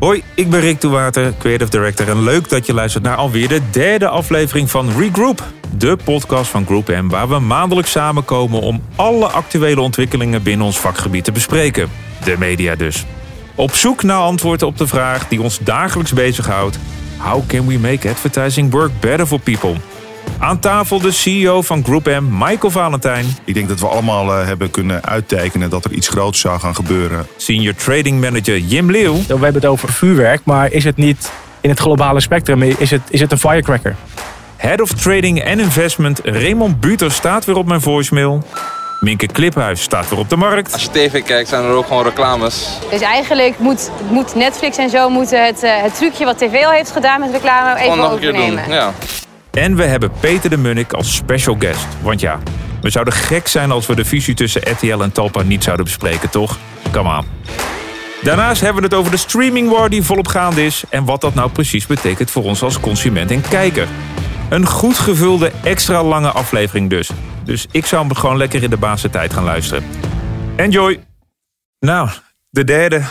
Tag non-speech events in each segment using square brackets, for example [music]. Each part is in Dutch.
Hoi, ik ben Rick Water, Creative Director. En leuk dat je luistert naar alweer de derde aflevering van Regroup. De podcast van Group M, waar we maandelijks samenkomen om alle actuele ontwikkelingen binnen ons vakgebied te bespreken. De media dus. Op zoek naar antwoorden op de vraag die ons dagelijks bezighoudt. How can we make advertising work better for people? Aan tafel de CEO van Group M, Michael Valentijn. Ik denk dat we allemaal uh, hebben kunnen uittekenen dat er iets groots zou gaan gebeuren. Senior Trading Manager Jim Leeuw. We hebben het over vuurwerk, maar is het niet in het globale spectrum, is het, is het een firecracker? Head of Trading en Investment Raymond Buter staat weer op mijn voicemail. Minke Kliphuis staat weer op de markt. Als je tv kijkt zijn er ook gewoon reclames. Dus eigenlijk moet, moet Netflix en zo moeten het, uh, het trucje wat tv al heeft gedaan met reclame even Gewoon nog een overnemen. keer doen. Ja. En we hebben Peter de Munnik als special guest. Want ja, we zouden gek zijn als we de fusie tussen RTL en Talpa niet zouden bespreken, toch? Kom aan. Daarnaast hebben we het over de streaming war die volop gaande is... en wat dat nou precies betekent voor ons als consument en kijker. Een goed gevulde, extra lange aflevering dus. Dus ik zou hem gewoon lekker in de baas tijd gaan luisteren. Enjoy! Nou, de derde.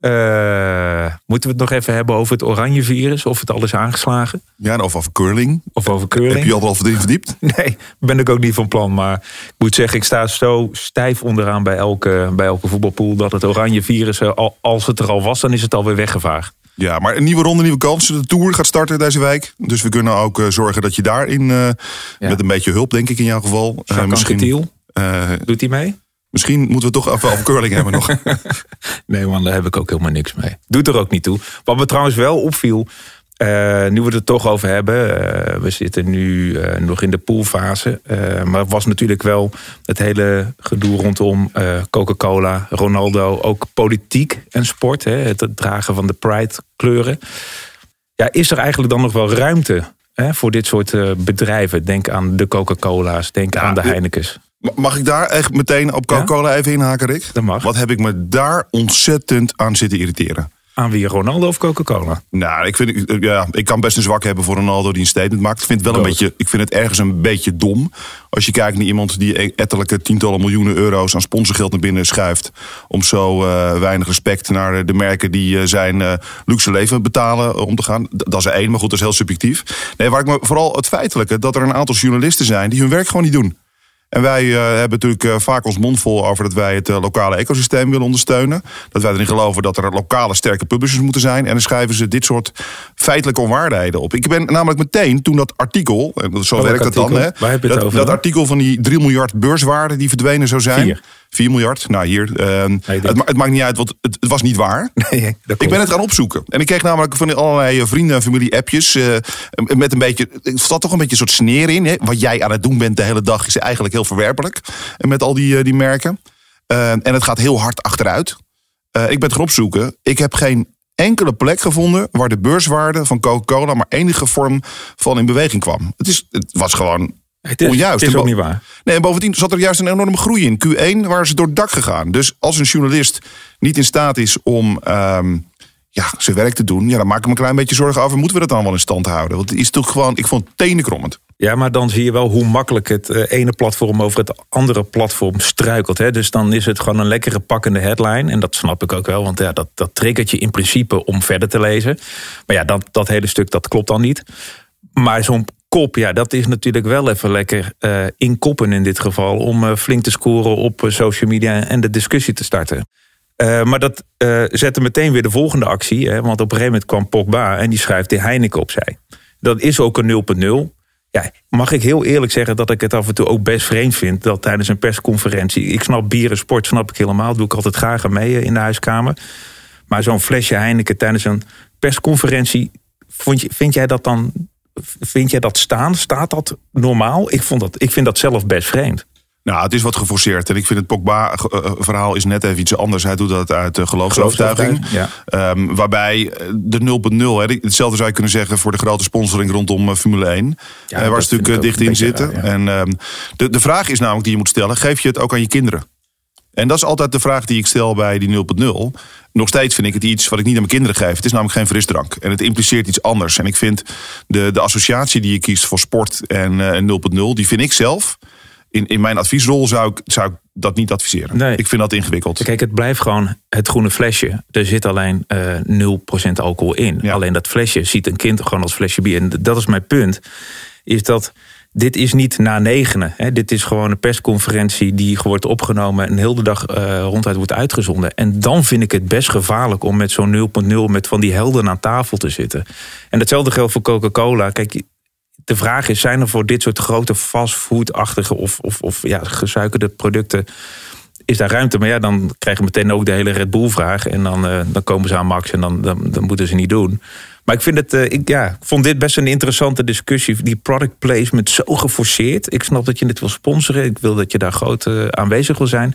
Eh, moeten we het nog even hebben over het oranje virus? Of het al is aangeslagen? Ja, of over curling. Of over curling? Heb je al wel verdiept? [laughs] Nee, ben ik ook niet van plan. Maar ik moet zeggen, ik sta zo stijf onderaan bij elke, bij elke voetbalpool... dat het oranje virus, eh, al- als het er al was, dan is het alweer weggevaagd. Ja, maar een nieuwe ronde, nieuwe kansen. De Tour gaat starten deze week. Dus we kunnen ook eh, zorgen dat je daarin, eh, met een beetje hulp denk ik in jouw geval... eh, Anquetil, eh, doet hij mee? Misschien moeten we toch even over curling hebben nog. [laughs] Nee man, daar heb ik ook helemaal niks mee. Doet er ook niet toe. Wat me trouwens wel opviel, eh, nu we het er toch over hebben. eh, we zitten nu eh, nog in de poolfase. maar het was natuurlijk wel het hele gedoe rondom Coca-Cola, Ronaldo. Ook politiek en sport. Hè, het dragen van de Pride kleuren. Ja, is er eigenlijk dan nog wel ruimte hè, voor dit soort bedrijven? Denk aan de Coca-Cola's, denk aan de Heinekens. Mag ik daar echt meteen op Coca-Cola even inhaken, Rick? Dat mag. Wat heb ik me daar ontzettend aan zitten irriteren? Aan wie Ronaldo of Coca-Cola? Nou, ik, vind, ja, ik kan best een zwak hebben voor Ronaldo die een statement maakt. Ik vind, het wel een beetje, ik vind het ergens een beetje dom. Als je kijkt naar iemand die ettelijke tientallen miljoenen euro's aan sponsorgeld naar binnen schuift. Om zo eh, weinig respect naar de merken die eh, zijn eh, luxe leven betalen eh, om te gaan. Dat is er één, maar goed, dat is heel subjectief. Nee, waar ik me vooral het feitelijke dat er een aantal journalisten zijn die hun werk gewoon niet doen. En wij eh, hebben natuurlijk eh, vaak ons mond vol over dat wij het eh, lokale ecosysteem willen ondersteunen. Dat wij erin geloven dat er lokale sterke publishers moeten zijn. En dan schrijven ze dit soort feitelijke onwaardigheden op. Ik ben namelijk meteen toen dat artikel, en zo werkt het dan, hè, Waar heb je het dat, over dat artikel van die 3 miljard beurswaarde die verdwenen zou zijn. Vier. 4 miljard, nou hier. eh, dit- het, ma- het maakt niet uit, want het, het was niet waar. [laughs] Nee, Ik ben het gaan opzoeken. En ik kreeg namelijk van allerlei eh, vrienden en familie appjes. eh, met een beetje. Er zat toch een beetje een soort sneer in. Hè? Wat jij aan het doen bent de hele dag is eigenlijk heel verwerpelijk. En met al die, eh, die merken. Eh, en het gaat heel hard achteruit. Eh, ik ben het gaan opzoeken. Ik heb geen enkele plek gevonden waar de beurswaarde van Coca-Cola maar enige vorm van in beweging kwam. Het, is, het was gewoon Het is, onjuist. het is ook niet waar. Nee, en bovendien zat er juist een enorme groei in. Q1 waren ze door het dak gegaan. Dus als een journalist niet in staat is om ehm, ja, zijn werk te doen... Ja, dan maak ik me een klein beetje zorgen over... moeten we dat dan wel in stand houden? Want het is toch gewoon... Ik vond het tenenkrommend. Ja, maar dan zie je wel hoe makkelijk het eh, ene platform over het andere platform struikelt. Hè? Dus dan is het gewoon een lekkere pakkende headline. En dat snap ik ook wel, want ja, dat, dat triggert je in principe om verder te lezen. Maar ja, dat, dat hele stuk, dat klopt dan niet. Maar zo'n kop, ja, dat is natuurlijk wel even lekker eh inkoppen in dit geval. Om eh, flink te scoren op eh, social media en de discussie te starten. Maar dat zette meteen weer de volgende actie. Hè? Want op een gegeven moment kwam Pogba en die schrijft die Heineken opzij. Dat is ook een 0.0. Ja, mag ik heel eerlijk zeggen dat ik het af en toe ook best vreemd vind... dat tijdens een persconferentie... ik snap bier en sport, snap ik helemaal. Doe ik altijd graag mee in de huiskamer. Maar zo'n flesje Heineken tijdens een persconferentie... Je, vind jij dat dan... Vind jij dat staan? Staat dat normaal? Ik, vond dat, ik vind dat zelf best vreemd. Nou, het is wat geforceerd. En ik vind het Pogba-verhaal is net even iets anders. Hij doet dat uit uh, geloofsovertuiging. Ja. Um, waarbij de 0.0, hetzelfde zou je kunnen zeggen... voor de grote sponsoring rondom Formule 1. Ja, uh, waar ze natuurlijk dicht in zitten. raar, ja. En um, de, de vraag is namelijk die je moet stellen... geef je het ook aan je kinderen? En dat is altijd de vraag die ik stel bij die 0.0. Nog steeds vind ik het iets wat ik niet aan mijn kinderen geef. Het is namelijk geen frisdrank. En het impliceert iets anders. En ik vind de, de associatie die je kiest voor sport en uh, 0.0... die vind ik zelf... In, in mijn adviesrol zou ik, zou ik dat niet adviseren. Nee. Ik vind dat ingewikkeld. Kijk, het blijft gewoon het groene flesje. Er zit alleen eh 0% alcohol in. Ja. Alleen dat flesje ziet een kind gewoon als flesje bier. En dat is mijn punt. Is dat dit is niet na negenen. Hè. Dit is gewoon een persconferentie die wordt opgenomen... en heel de dag eh, ronduit wordt uitgezonden. En dan vind ik het best gevaarlijk om met zo'n 0.0... met van die helden aan tafel te zitten. En datzelfde geldt voor Coca-Cola. Kijk, de vraag is, zijn er voor dit soort grote fastfood-achtige... of, of, of ja, gesuikerde producten is daar ruimte. Maar ja, dan krijgen we meteen ook de hele Red Bull-vraag. En dan, eh, dan komen ze aan Max en dan, dan, dan moeten ze niet doen. Maar ik, vind het, eh, ik, ja, ik vond dit best een interessante discussie. Die product placement zo geforceerd. Ik snap dat je dit wil sponsoren. Ik wil dat je daar groot eh, aanwezig wil zijn.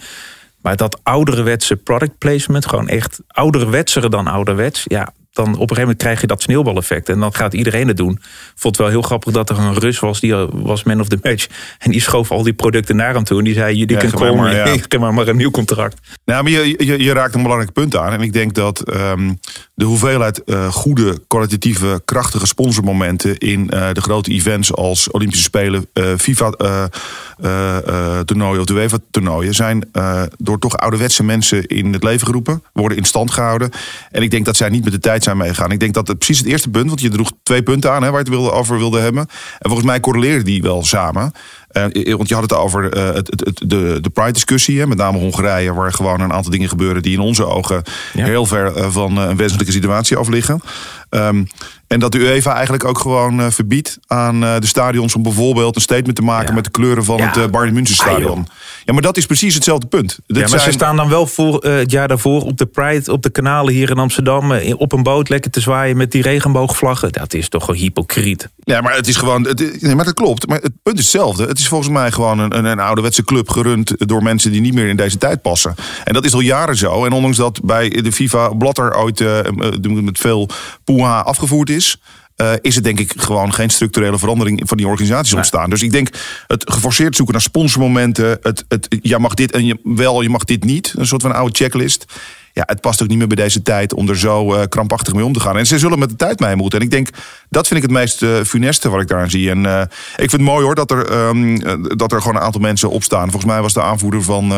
Maar dat ouderwetse product placement, gewoon echt ouderwetsere dan ouderwets. Ja, dan op een gegeven moment krijg je dat sneeuwbaleffect. En dan gaat iedereen het doen. Ik vond het wel heel grappig dat er een Rus was, die was man of the match. En die schoof al die producten naar hem toe. En die zei, jullie geef call maar ja. [laughs] Maar maar een nieuw contract. Nou, maar je, je, je raakt een belangrijk punt aan. En ik denk dat ehm, de hoeveelheid eh, goede, kwalitatieve, krachtige sponsormomenten in eh, de grote events als Olympische Spelen, eh, FIFA-toernooien of de UEFA-toernooien zijn eh, door toch ouderwetse mensen in het leven geroepen, worden in stand gehouden. En ik denk dat zij niet met de tijd zijn meegegaan. Ik denk dat het precies het eerste punt, want je droeg twee punten aan hè, waar je het wilde, over wilde hebben. En volgens mij correleren die wel samen. Eh, want je had het over eh, het, het, de, de Pride-discussie, met name Hongarije, waar gewoon een aantal dingen gebeuren die in onze ogen Ja. heel ver eh, van een wenselijke situatie af liggen. Ehm, en dat de UEFA eigenlijk ook gewoon verbiedt aan de stadions om bijvoorbeeld een statement te maken Ja. met de kleuren van Ja. het Bayern München Ah, stadion. Ja, maar dat is precies hetzelfde punt. Dit ja, maar ze staan dan wel voor eh, het jaar daarvoor op de Pride, op de kanalen hier in Amsterdam, eh, op een boot lekker te zwaaien met die regenboogvlaggen. Dat is toch gewoon hypocriet. Ja, maar het is gewoon. Het, nee, maar dat klopt. Maar het punt is hetzelfde. Het is volgens mij gewoon een, een, een ouderwetse club gerund door mensen die niet meer in deze tijd passen. En dat is al jaren zo. En ondanks dat bij de FIFA Blatter ooit eh, met veel poeha afgevoerd is. Eh, is het denk ik gewoon geen structurele verandering van die organisaties ontstaan. Dus ik denk het geforceerd zoeken naar sponsormomenten. Het, het, jij mag dit en je, wel, je mag dit niet. Een soort van oude checklist. Ja, het past ook niet meer bij deze tijd om er zo eh, krampachtig mee om te gaan. En ze zullen met de tijd mee moeten. En ik denk, dat vind ik het meest eh, funeste wat ik daar aan zie. En eh, ik vind het mooi hoor dat er, ehm, eh, dat er gewoon een aantal mensen opstaan. Volgens mij was de aanvoerder van,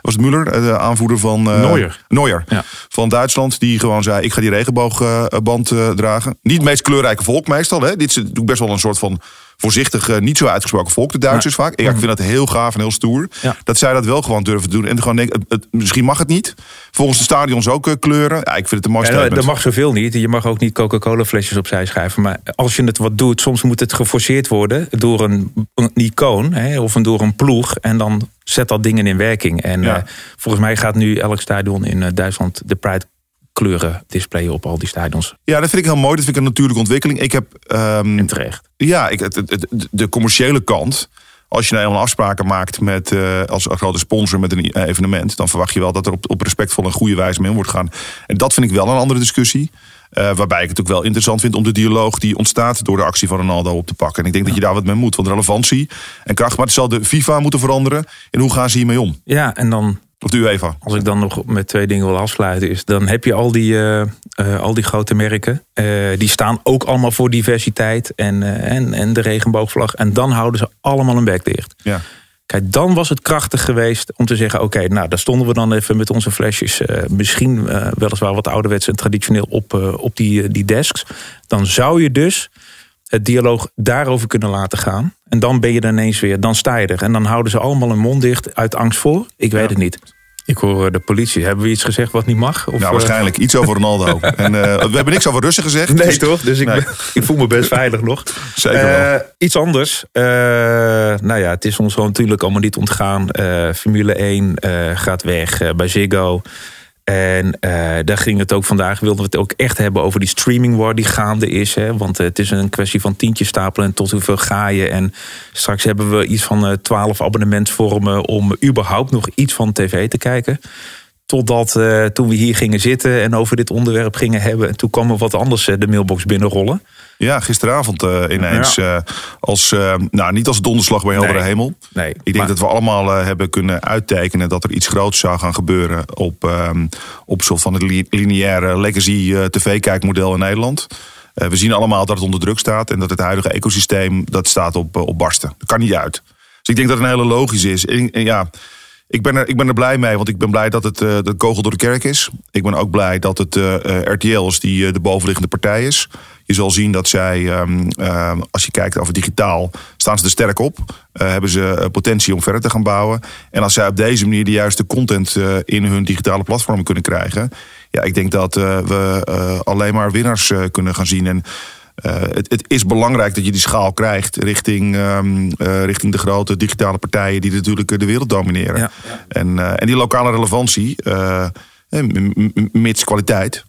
was het Muller? De aanvoerder van... Neuer. Neuer. Ja. Van Duitsland, die gewoon zei, ik ga die regenboogband dragen. Niet het meest kleurrijke volk meestal. Hè. Dit is natuurlijk best wel een soort van voorzichtig, eh, niet zo uitgesproken volk. De Duitsers vaak. Ja, ik vind dat heel gaaf en heel stoer. Dat zij dat wel gewoon durven te doen. En gewoon denken, het, het- misschien mag het niet. Volgens de stadions ook eh, kleuren. Ja, ik vind het een mooi statement. dat mag zoveel niet. Je mag ook niet Coca-Cola flesjes opzij schuiven. Maar als je het wat doet, soms moet het geforceerd worden door een, een icoon hè, of een, door een ploeg. En dan zet dat dingen in werking. En Ja. eh, volgens mij gaat nu elk stadion in Duitsland de Pride kleuren displayen op al die stadions. Ja, dat vind ik heel mooi. Dat vind ik een natuurlijke ontwikkeling. Ik heb En terecht. Ja, ik, het, het- het- de commerciële kant. Als je nou helemaal afspraken maakt met, eh, als een grote sponsor met een eh, evenement, dan verwacht je wel dat er op, op respectvolle en goede wijze mee om wordt gaan. En dat vind ik wel een andere discussie. Eh, waarbij ik het ook wel interessant vind om de dialoog die ontstaat door de actie van Ronaldo op te pakken. En ik denk dat je daar wat mee moet. Want relevantie en kracht. Maar het zal de FIFA moeten veranderen. En hoe gaan ze hiermee om? Ja, en dan Of de UEFA? Als ik dan nog met twee dingen wil afsluiten, is dan heb je al die, eh, eh, al die grote merken. eh, die staan ook allemaal voor diversiteit en, en, en de regenboogvlag. En dan houden ze allemaal een bek dicht. Ja. Kijk, dan was het krachtig geweest om te zeggen: oké, nou, daar stonden we dan even met onze flesjes. eh, misschien weliswaar wat ouderwets en traditioneel op, op die, die desks. Dan zou je dus het dialoog daarover kunnen laten gaan. En dan ben je er ineens weer, dan sta je er. En dan houden ze allemaal een mond dicht uit angst voor. Ik weet het niet. Ik hoor eh, de politie. Hebben we iets gezegd wat niet mag? Of, Nou, eh, waarschijnlijk iets over Ronaldo. [laughs] en, eh, we hebben niks over Russen gezegd. Nee, dus- toch? Dus ik, Nee. ben- [laughs] ik voel me best veilig nog. Zeker wel. Eh, iets anders. Eh, nou ja, het is ons wel natuurlijk allemaal niet ontgaan. Eh, Formule 1 eh, gaat weg bij Ziggo. En eh, daar ging het ook vandaag, wilden we het ook echt hebben over die streaming war die gaande is. Hè? Want eh, het is een kwestie van tientjes stapelen en tot hoeveel ga je. En straks hebben we iets van eh, twaalf abonnementsvormen om überhaupt nog iets van tv te kijken. Totdat toen we hier gingen zitten en over dit onderwerp gingen hebben. En toen kwam er wat anders de mailbox binnenrollen. Ja, gisteravond eh, ineens. eh, als, eh, nou, niet als donderslag bij heldere Nee. hemel. Nee, Ik denk maar- dat we allemaal hebben kunnen uittekenen dat er iets groots zou gaan gebeuren op, ehm op soort van het li- lineaire legacy tv-kijkmodel in Nederland. We zien allemaal dat het onder druk staat en dat het huidige ecosysteem dat staat op, op barsten. Dat kan niet uit. Dus ik denk dat het een hele logisch is. En, en ja, Ik ben, er, ik ben er blij mee, want ik ben blij dat het de kogel door de kerk is. Ik ben ook blij dat het RTL is die de bovenliggende partij is. Je zal zien dat zij, um, als je kijkt over digitaal, staan ze er sterk op. hebben ze potentie om verder te gaan bouwen. En als zij op deze manier de juiste content in hun digitale platformen kunnen krijgen. Ja, ik denk dat we alleen maar winnaars kunnen gaan zien. En uh, het, het, is belangrijk dat je die schaal krijgt richting, um, uh, richting de grote digitale partijen die natuurlijk de wereld domineren. Ja. En, uh, en die lokale relevantie, mits kwaliteit.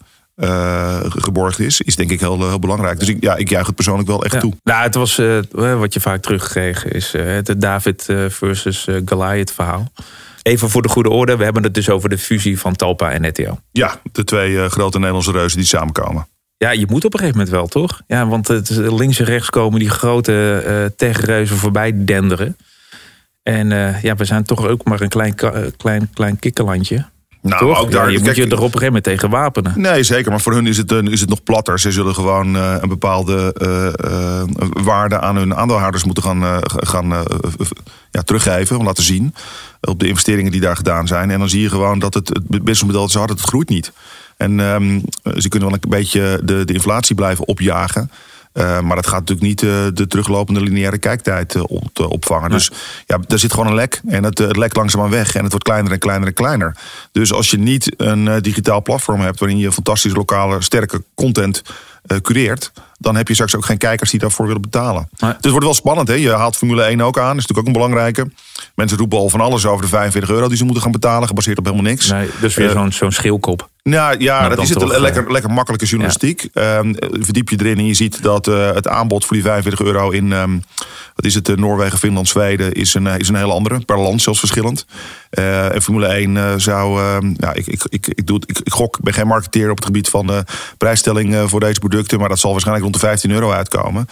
Geborgd is, is denk ik heel, heel belangrijk. Dus ik, ja, ik juich het persoonlijk wel echt ja. toe. Nou, het was wat je vaak terugkreeg, is het David versus Goliath verhaal. Even voor de goede orde, we hebben het dus over de fusie van Talpa en RTL. Ja, de twee grote Nederlandse reuzen die samenkomen. Ja, je moet op een gegeven moment wel, toch? Ja, want het, links en rechts komen die grote uh, techreuzen voorbij denderen. En uh, ja, we zijn toch ook maar een klein, klein, klein kikkerlandje. Nou, Toch? ook daar, ja, je kijk, moet je er op een gegeven moment tegen wapenen. Nee, zeker. Maar voor hun is het, is het nog platter. Ze zullen gewoon uh, een bepaalde uh, waarde aan hun aandeelhouders moeten gaan, gaan ja, teruggeven. Om laten zien op de investeringen die daar gedaan zijn. En dan zie je gewoon dat het, het businessmodel dat ze hadden, het groeit niet. En um, ze kunnen wel een beetje de, de inflatie blijven opjagen. Uh, maar dat gaat natuurlijk niet uh, de teruglopende lineaire kijktijd op, opvangen. Dus ja, er zit gewoon een lek. En het, het lek langzaamaan weg. En het wordt kleiner en kleiner en kleiner. Dus als je niet een digitaal platform hebt waarin je fantastisch lokale, sterke content cureert. Dan heb je straks ook geen kijkers die daarvoor willen betalen. Dus het wordt wel spannend. Hè? Je haalt Formule 1 ook aan. Dat is natuurlijk ook een belangrijke. Mensen roepen al van alles over de 45 euro die ze moeten gaan betalen. Gebaseerd op helemaal niks. Nee, dus weer zo'n zo'n schilkop. Nou ja, dat is het toch, lekker, lekker makkelijke journalistiek. Ja. Um, verdiep je erin en je ziet dat uh, het aanbod voor die 45 euro in um, wat is het, Noorwegen, Finland, Zweden, is een, is een hele andere. Per land zelfs verschillend. Uh, en Formule 1 uh, zou, ja, ik, ik, ik, ik, doe het, ik, ik gok, ik ben geen marketeer op het gebied van prijsstelling voor deze producten. Maar dat zal waarschijnlijk rond de 15 euro uitkomen.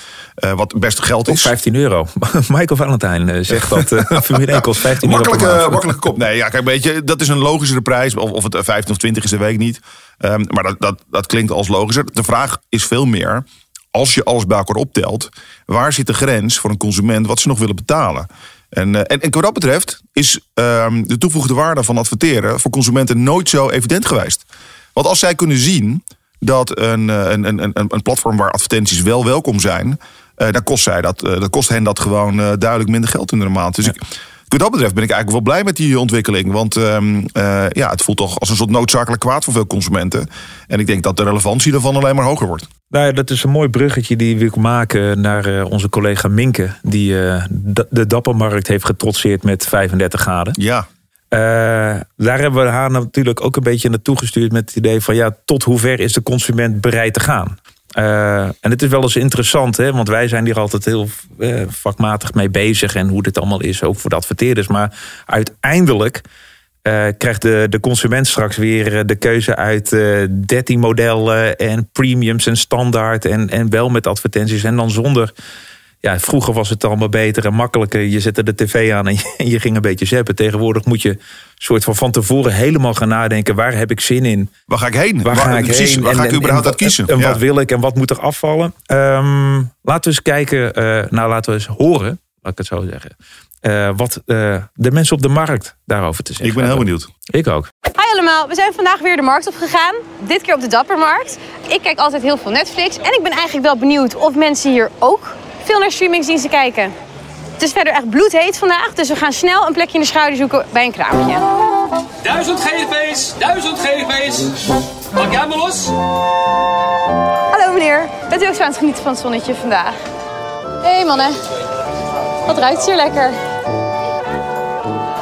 wat best geld is. 15 euro. [laughs] Michael Valentijn zegt dat [laughs] Formule 1 kost 15 makkelijke, euro. Makkelijke kop. Nee, ja, kijk, weet je, dat is een logischere prijs. Of, of het 15 of 20 is, de week niet. Um, maar dat, dat, dat klinkt als logischer. De vraag is veel meer als je alles bij elkaar optelt, waar zit de grens voor een consument wat ze nog willen betalen? En, en, en wat dat betreft is um, de toegevoegde waarde van adverteren voor consumenten nooit zo evident geweest. Want als zij kunnen zien dat een, een, een, een, een platform waar advertenties wel welkom zijn, uh, dan kost, zij dat, uh, dan kost hen dat gewoon uh, duidelijk minder geld in de maand. Dus ja. ik, wat dat betreft ben ik eigenlijk wel blij met die ontwikkeling. Want um, uh, ja, het voelt toch als een soort noodzakelijk kwaad voor veel consumenten. En ik denk dat de relevantie daarvan alleen maar hoger wordt. Nou ja, dat is een mooi bruggetje die ik maken naar uh, onze collega Minke. Die uh, de Dappermarkt heeft getrotseerd met 35 graden. Ja. daar hebben we haar natuurlijk ook een beetje naartoe gestuurd met het idee van ja, tot hoever is de consument bereid te gaan? Uh, en het is wel eens interessant, hè, want wij zijn hier altijd heel uh, vakmatig mee bezig en hoe dit allemaal is, ook voor de adverteerders. Maar uiteindelijk uh, krijgt de, de consument straks weer de keuze uit 13 modellen en premiums en standaard en, en wel met advertenties en dan zonder ja, vroeger was het allemaal beter en makkelijker. Je zette de tv aan en [laughs] je, je, ging een beetje zappen. Tegenwoordig moet je soort van van tevoren helemaal gaan nadenken. Waar heb ik zin in? Waar ga ik heen? Waar, ga ik precies, heen? Waar ga ik überhaupt uit kiezen? En, wat wil ik en wat moet er afvallen? Um, laten we eens kijken. Uh, nou, laten we eens horen, laat ik het zo zeggen. Uh, wat uh, de mensen op de markt daarover te zeggen Ik ben heel benieuwd. Ik ook. Hi allemaal, we zijn vandaag weer de markt op gegaan. Dit keer op de Dappermarkt. Ik kijk altijd heel veel Netflix. En ik ben eigenlijk wel benieuwd of mensen hier ook veel naar streamingsdiensten kijken. Het is verder echt bloedheet vandaag, dus we gaan snel een plekje in de schouder zoeken bij een kraampje. Duizend GDP's, duizend GDP's. Pak jij maar los? Hallo meneer, bent u ook zo aan het genieten van het zonnetje vandaag? Hé hey mannen, wat ruikt hier lekker?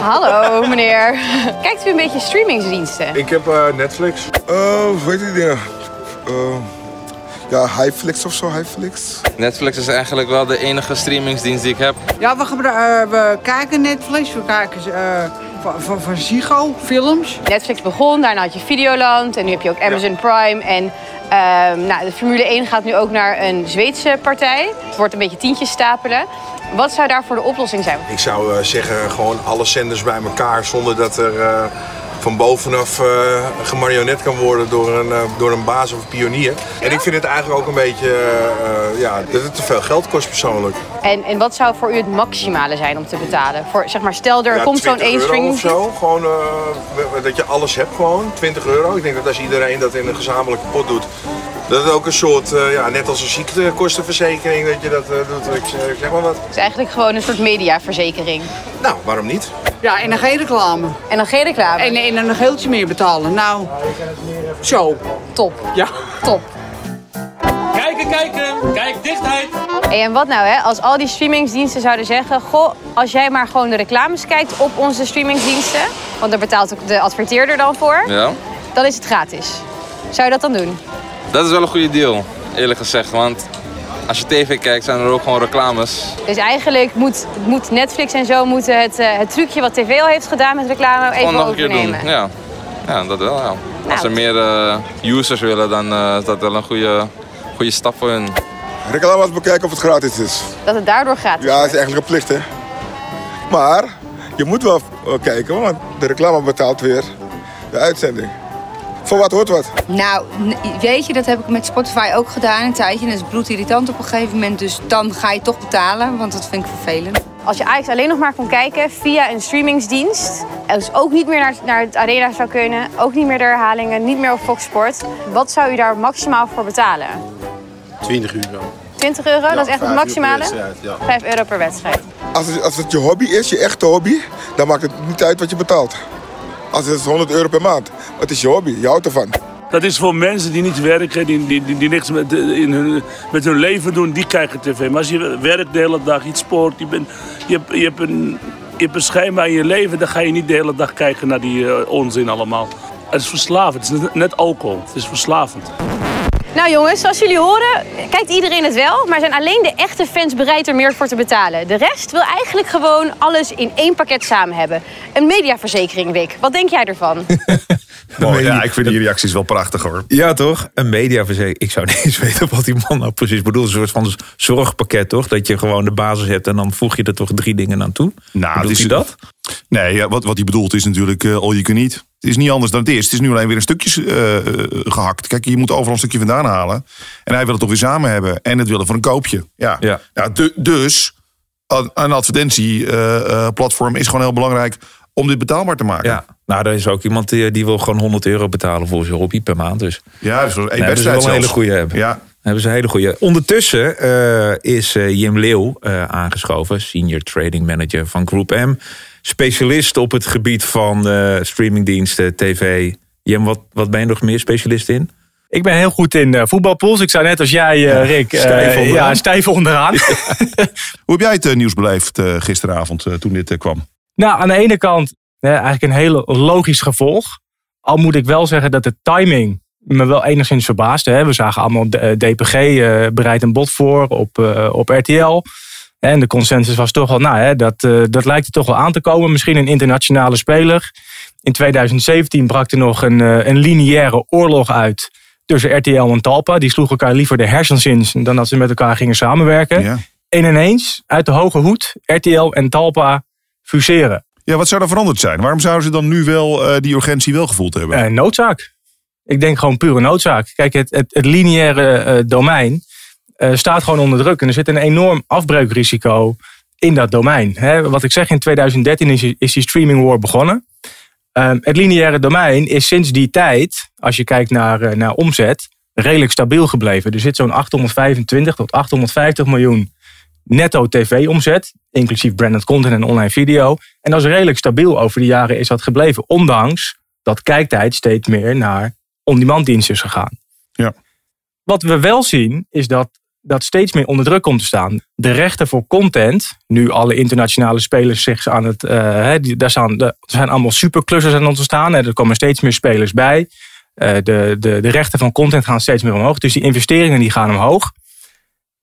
Hallo [laughs] meneer, kijkt u een beetje streamingsdiensten? Ik heb uh, Netflix. Uh, heet die dingen? Uh, ja, Highflix of zo, Highflix. Netflix is eigenlijk wel de enige streamingsdienst die ik heb. Ja, we, uh, we kijken Netflix, we kijken uh, van, van, van Ziggo, films. Netflix begon, daarna had je Videoland en nu heb je ook Amazon ja. Prime. En uh, nou, de Formule 1 gaat nu ook naar een Zweedse partij. Het wordt een beetje tientjes stapelen. Wat zou daarvoor de oplossing zijn? Ik zou zeggen, gewoon alle zenders bij elkaar zonder dat er van bovenaf eh, gemarionet kan worden door een, eh, door een baas of een pionier. En ik vind het eigenlijk ook een beetje eh, ja, dat het te veel geld kost persoonlijk. En, en wat zou voor u het maximale zijn om te betalen? Voor, zeg maar, stel er Ja, komt zo'n 20 één streaming. of zo. Gewoon dat je alles hebt gewoon. 20 euro. Ik denk dat als iedereen dat in een gezamenlijke pot doet. Dat het ook een soort, eh, ja, net als een ziektekostenverzekering, dat je dat eh, doet. Ik zeg, ik zeg maar wat. Het is eigenlijk gewoon een soort mediaverzekering. Nou, waarom niet? Ja, en dan geen reclame. En dan geen reclame. En, en dan een geeltje meer betalen. Nou, zo. Top. Ja. Top. Kijken, kijken. Kijk, dichtheid. Hey, en wat nou hè, als al die streamingsdiensten zouden zeggen... Goh, als jij maar gewoon de reclames kijkt op onze streamingsdiensten... want daar betaalt ook de adverteerder dan voor... Ja, dan is het gratis. Zou je dat dan doen? Dat is wel een goede deal, eerlijk gezegd. Want als je tv kijkt, zijn er ook gewoon reclames. Dus eigenlijk moet, moet Netflix en zo moeten het, eh, het trucje wat tv al heeft gedaan met reclame even Gewoon nog een keer overnemen. doen. Ja. ja, dat wel. Ja. Als Nou. er meer eh, users willen, dan eh, is dat wel een goede, goede stap voor hun. Reclames bekijken of het gratis is. Dat het daardoor gratis Ja, dat is eigenlijk een plicht, hè. Maar je moet wel kijken, want de reclame betaalt weer de uitzending. Voor wat hoort wat. Nou, weet je, dat heb ik met Spotify ook gedaan een tijdje. En dat is bloedirritant op een gegeven moment. Dus dan ga je toch betalen, want dat vind ik vervelend. Als je Ajax alleen nog maar kon kijken via een streamingsdienst... en dus ook niet meer naar, naar het arena zou kunnen... ook niet meer de herhalingen, niet meer op Fox Sport... wat zou u daar maximaal voor betalen? 20 euro. 20 euro, dat is echt het maximale? 5 euro per wedstrijd. Als het, als het je hobby is, je echte hobby, dan maakt het niet uit wat je betaalt. Als het is 100 euro per maand. Het is je hobby, je houdt ervan. Dat is voor mensen die niet werken, die, die, die, niks met, in hun, met hun leven doen, die kijken tv. Maar als je werkt de hele dag, iets sport, je, bent, je, je, hebt een, je een schema in je leven, dan ga je niet de hele dag kijken naar die eh, onzin allemaal. Het is verslavend, het is net alcohol, het is verslavend. Nou jongens, zoals jullie horen, kijkt iedereen het wel... maar zijn alleen de echte fans bereid er meer voor te betalen. De rest wil eigenlijk gewoon alles in één pakket samen hebben. Een mediaverzekering, Wick. Wat denk jij ervan? [laughs] Mooi, ja, ik vind die reacties wel prachtig hoor. Ja, toch? Een mediaverzekering. Ik zou niet eens [laughs] weten wat die man nou precies bedoelt. Een soort van zorgpakket, toch? Dat je gewoon de basis hebt en dan voeg je er toch drie dingen aan toe. Nou, Bedoelt is hij dat? Nee, ja, wat, wat hij bedoelt is natuurlijk eh, all you can eat. Het is niet anders dan het is. Het is nu alleen weer een stukje eh, eh, gehakt. Kijk, je moet overal een stukje vandaan halen. En hij wil het toch weer samen hebben. En het willen voor een koopje. Ja. Ja. Ja, du- dus een, een advertentieplatform is gewoon heel belangrijk om dit betaalbaar te maken. Ja. Nou, er is ook iemand die, die wil gewoon 100 euro betalen voor zijn hobby per maand. Dus Ja, dus hebben ze wel een hele goede hebben. Ja. Hebben ze een hele goede. Ondertussen eh, is eh, Jim Leeuw eh, aangeschoven, senior trading manager van Group M. Specialist op het gebied van eh, streamingdiensten, tv. Jim, wat, wat ben je nog meer specialist in? Ik ben heel goed in eh, voetbalpools. Ik zou net als jij, eh, Rick, stijf onderaan. [laughs] ja, stijf [laughs] onderaan. Hoe heb jij het nieuws beleefd gisteravond toen dit kwam? Nou, aan de ene kant eigenlijk een hele logisch gevolg. Al moet ik wel zeggen dat de timing me wel enigszins verbaasde. Hè. We zagen allemaal DPG bereidt een bod voor op, op RTL. En de consensus was toch wel, nou, hè, dat, eh, dat lijkt er toch wel aan te komen. Misschien een internationale speler. In 2017 brak er nog een, eh, een lineaire oorlog uit tussen RTL en Talpa. Die sloegen elkaar liever de hersens in dan dat ze met elkaar gingen samenwerken. Ja. En ineens, uit de hoge hoed, RTL en Talpa fuseren. Ja, wat zou er veranderd zijn? Waarom zouden ze dan nu wel eh, die urgentie wel gevoeld hebben? Noodzaak. Ik denk gewoon pure noodzaak. Kijk, het, het, het lineaire domein eh, staat gewoon onder druk. En er zit een enorm afbreukrisico in dat domein. Wat ik zeg, in 2013 is, is die streaming war begonnen. Ehm, het lineaire domein is sinds die tijd, als je kijkt naar, eh, naar omzet, redelijk stabiel gebleven. Er zit zo'n 825 tot 850 miljoen netto tv-omzet, inclusief branded content en online video. En dat is redelijk stabiel over de jaren is dat gebleven, ondanks dat kijktijd steeds meer naar on-demand diensten is gegaan. Ja. Wat we wel zien, is dat dat steeds meer onder druk komt te staan. De rechten voor content, nu alle internationale spelers zich aan het. die- daar staan, er zijn allemaal superclusters aan ontstaan. En er komen steeds meer spelers bij. Eh, de, de, de rechten van content gaan steeds meer omhoog. Dus die investeringen die gaan omhoog.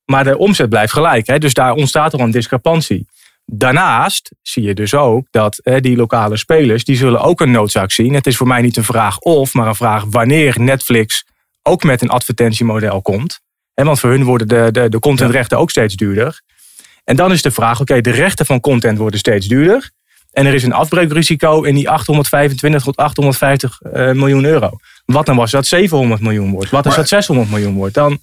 Maar de omzet blijft gelijk. Dus daar ontstaat er een discrepantie. Daarnaast zie je dus ook dat die lokale spelers, die zullen ook een noodzaak zien. Het is voor mij niet een vraag of, maar een vraag wanneer Netflix ook met een advertentiemodel komt. Want voor hun worden de, de, de contentrechten ook steeds duurder. En dan is de vraag, oké, de rechten van content worden steeds duurder. En er is een afbreukrisico in die 825 tot 850 uh, miljoen euro. Wat dan was dat 700 miljoen wordt? Wat als dat 600 miljoen wordt? Dan,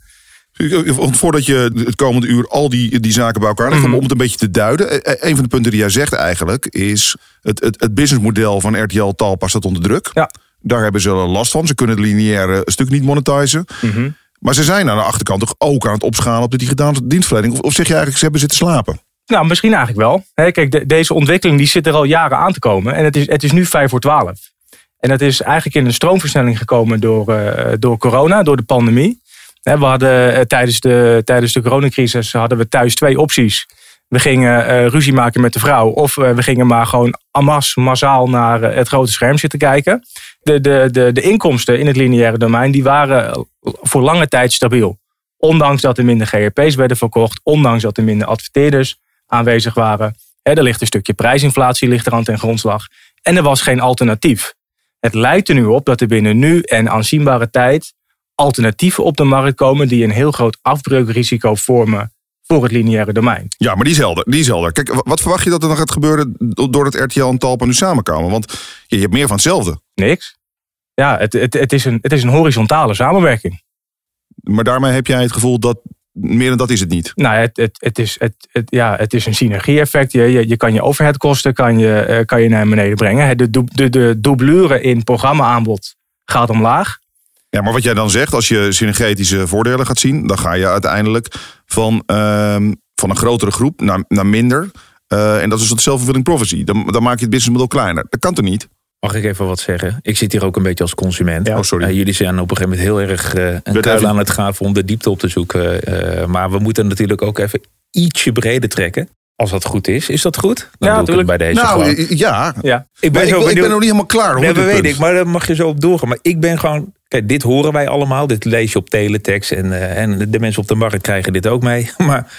voordat je het komende uur al die, die zaken bij elkaar legt, Mhm. om het een beetje te duiden. eh, Een van de punten die jij zegt eigenlijk is: het, het, het businessmodel van RTL Talpa staat onder druk. Ja. Daar hebben ze last van. Ze kunnen het lineaire stuk niet monetizen. Mhm. Maar ze zijn aan de achterkant toch ook aan het opschalen op de digitale dienstverlening? Of, zeg je eigenlijk, ze hebben zitten slapen? Nou, misschien eigenlijk wel. Kijk, de- deze ontwikkeling die zit er al jaren aan te komen. En het is, het is nu 5 voor 12. En dat is eigenlijk in een stroomversnelling gekomen door, eh, door corona, door de pandemie. We hadden eh, tijdens de, tijdens de coronacrisis hadden we thuis twee opties. We gingen eh, ruzie maken met de vrouw. Of we gingen maar gewoon amas, massaal naar het grote scherm zitten kijken. De, de, de, de inkomsten in het lineaire domein die waren voor lange tijd stabiel. Ondanks dat er minder GRP's werden verkocht. Ondanks dat er minder adverteerders aanwezig waren. Er ligt een stukje prijsinflatie ligt er aan ten grondslag. En er was geen alternatief. Het lijkt er nu op dat er binnen nu en aanzienbare tijd alternatieven op de markt komen die een heel groot afbreukrisico vormen voor het lineaire domein. Ja, maar die is helder. Die is helder. Kijk, wa- wat verwacht je dat er nog gaat gebeuren doordat RTL en Talpa nu samenkomen? Want je, je hebt meer van hetzelfde. Niks. Ja, het, het, het, is, een, het is een horizontale samenwerking. Maar daarmee heb jij het gevoel dat meer dan dat is het niet. Nou, het, het, het, is, het, het, ja, het is een synergie-effect. Je, je, je kan je overheadkosten kan je, eh, kan je naar beneden brengen. De, de, de, de doublure in programma-aanbod gaat omlaag. Ja, maar wat jij dan zegt, als je synergetische voordelen gaat zien, dan ga je uiteindelijk van, ehm, van een grotere groep naar, naar minder. Eh, en dat is een self-fulfilling prophecy. Dan, dan maak je het businessmodel kleiner. Dat kan toch niet? Mag ik even wat zeggen? Ik zit hier ook een beetje als consument. Oh, sorry. Eh, jullie zijn op een gegeven moment heel erg eh, een Werd kuil even- aan het graven om de diepte op te zoeken. Eh, maar we moeten natuurlijk ook even ietsje breder trekken. Als dat goed is. Is dat goed? Dan Ja, doe ik het bij deze nou, gewoon. ja. Ja. Ik Maar ben, ik, zo ik ben nog niet helemaal klaar. hoor, Nee, dat weet punt. ik, maar daar mag je zo op doorgaan. Maar ik ben gewoon. Kijk, dit horen wij allemaal. Dit lees je op teletext. En, eh, en de mensen op de markt krijgen dit ook mee. [laughs] Maar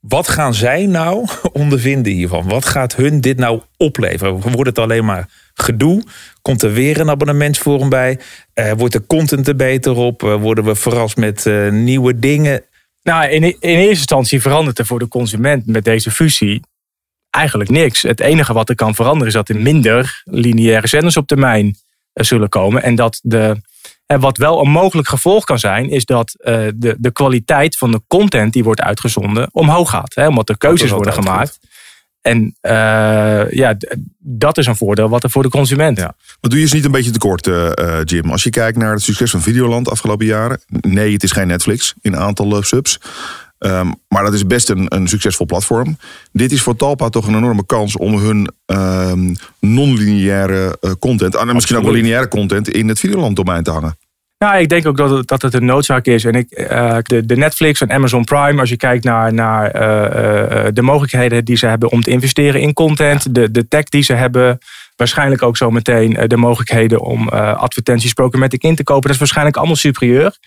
wat gaan zij nou [laughs] ondervinden hiervan? Wat gaat hun dit nou opleveren? Wordt het alleen maar gedoe? Komt er weer een abonnementsvorm bij? Eh, wordt de content er beter op? Eh, worden we verrast met nieuwe dingen? Nou, in, in eerste instantie verandert er voor de consument met deze fusie eigenlijk niks. Het enige wat er kan veranderen is dat er minder lineaire zenders op termijn zullen komen. En dat de. En wat wel een mogelijk gevolg kan zijn, is dat eh, de, de kwaliteit van de content die wordt uitgezonden omhoog gaat. Hè, omdat er keuzes worden gemaakt. En eh, ja, dat is een voordeel wat er voor de consument. Wat doe je eens niet een beetje tekort, eh, Jim? Als je kijkt naar het succes van Videoland de afgelopen jaren. Nee, het is geen Netflix in aantal subs. Ehm, maar dat is best een, een succesvol platform. Dit is voor Talpa toch een enorme kans om hun ehm, non-lineaire eh, content, en misschien ook wel lineaire content, in het Videoland domein te hangen. Ja, ik denk ook dat het, dat het een noodzaak is. En ik, eh, de, de Netflix en Amazon Prime, als je kijkt naar, naar eh, de mogelijkheden die ze hebben om te investeren in content, de, de tech die ze hebben, waarschijnlijk ook zo meteen de mogelijkheden om eh, advertenties programmatic in te kopen, dat is waarschijnlijk allemaal superieur.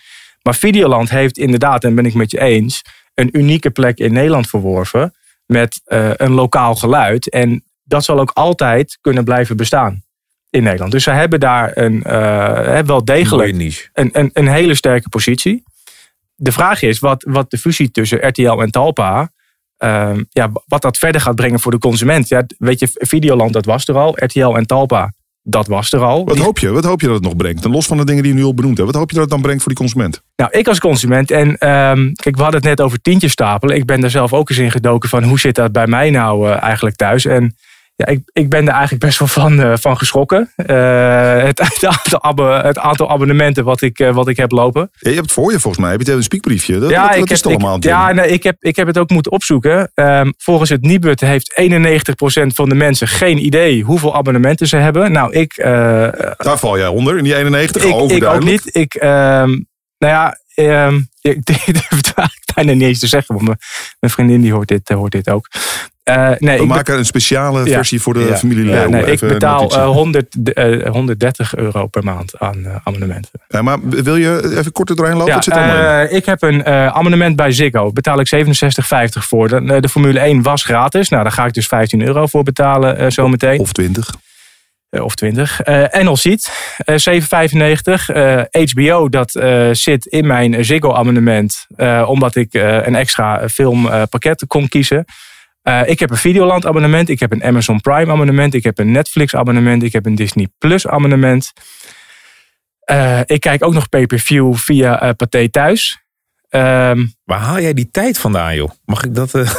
Maar Videoland heeft inderdaad, en ben ik met je eens, een unieke plek in Nederland verworven met eh, een lokaal geluid. En dat zal ook altijd kunnen blijven bestaan in Nederland. Dus ze hebben daar een, eh, wel degelijk een, een, een hele sterke positie. De vraag is wat, wat de fusie tussen RTL en Talpa, ehm, ja, wat dat verder gaat brengen voor de consument. Ja, weet je, Videoland, dat was er al. RTL en Talpa, dat was er al. Wat Die- hoop je? Wat hoop je dat het nog brengt? En los van de dingen die je nu al benoemd hebt, wat hoop je dat het dan brengt voor die consument? Nou, ik als consument, en ehm, kijk, we hadden het net over tientjes stapelen. Ik ben daar zelf ook eens in gedoken van hoe zit dat bij mij nou eh, eigenlijk thuis. En ja, ik, ik ben er eigenlijk best wel van, eh, van geschrokken. Eh, het, [laughs] het, aantal abbe- het aantal abonnementen wat ik, eh, wat ik heb lopen. Ja, je hebt het voor je volgens mij. Heb je een spiekbriefje? Dat, ja, ik is het heb, allemaal? ik, ja nee, ik, heb, ik heb het ook moeten opzoeken. Ehm, volgens het Nibud heeft 91% van de mensen geen idee hoeveel abonnementen ze hebben. Nou, ik, Daar val jij onder, in die 91. ik, ik ook niet. Ik, ehm, nou ja, ehm, [laughs] ik durf het eigenlijk bijna niet eens te zeggen. Want mijn, mijn vriendin die hoort, dit, hoort dit ook. Eh, nee, We ik maken een speciale Ja. versie voor de ja, familie ja, nee, ik betaal notitie. eh, 100, eh, 130 euro per maand aan eh, abonnementen. Ja, maar wil je even kort er doorheen lopen? Wat zit er eh, ik heb een eh, abonnement bij Ziggo. Betaal ik 67,50 voor. De, eh, de Formule 1 was gratis. Nou, daar ga ik dus 15 euro voor betalen eh, zometeen. Of 20. Eh, of 20. Eh Enel Seat, eh 7,95. Eh, HBO, dat eh, zit in mijn Ziggo abonnement. eh, omdat ik eh, een extra filmpakket kon kiezen. Uh, ik heb een Videoland abonnement, ik heb een Amazon Prime abonnement, ik heb een Netflix abonnement, ik heb een Disney Plus abonnement. Uh, ik kijk ook nog pay-per-view via uh, Pathé Thuis. Um, Waar haal jij die tijd vandaan, joh? Mag ik dat uh, [laughs]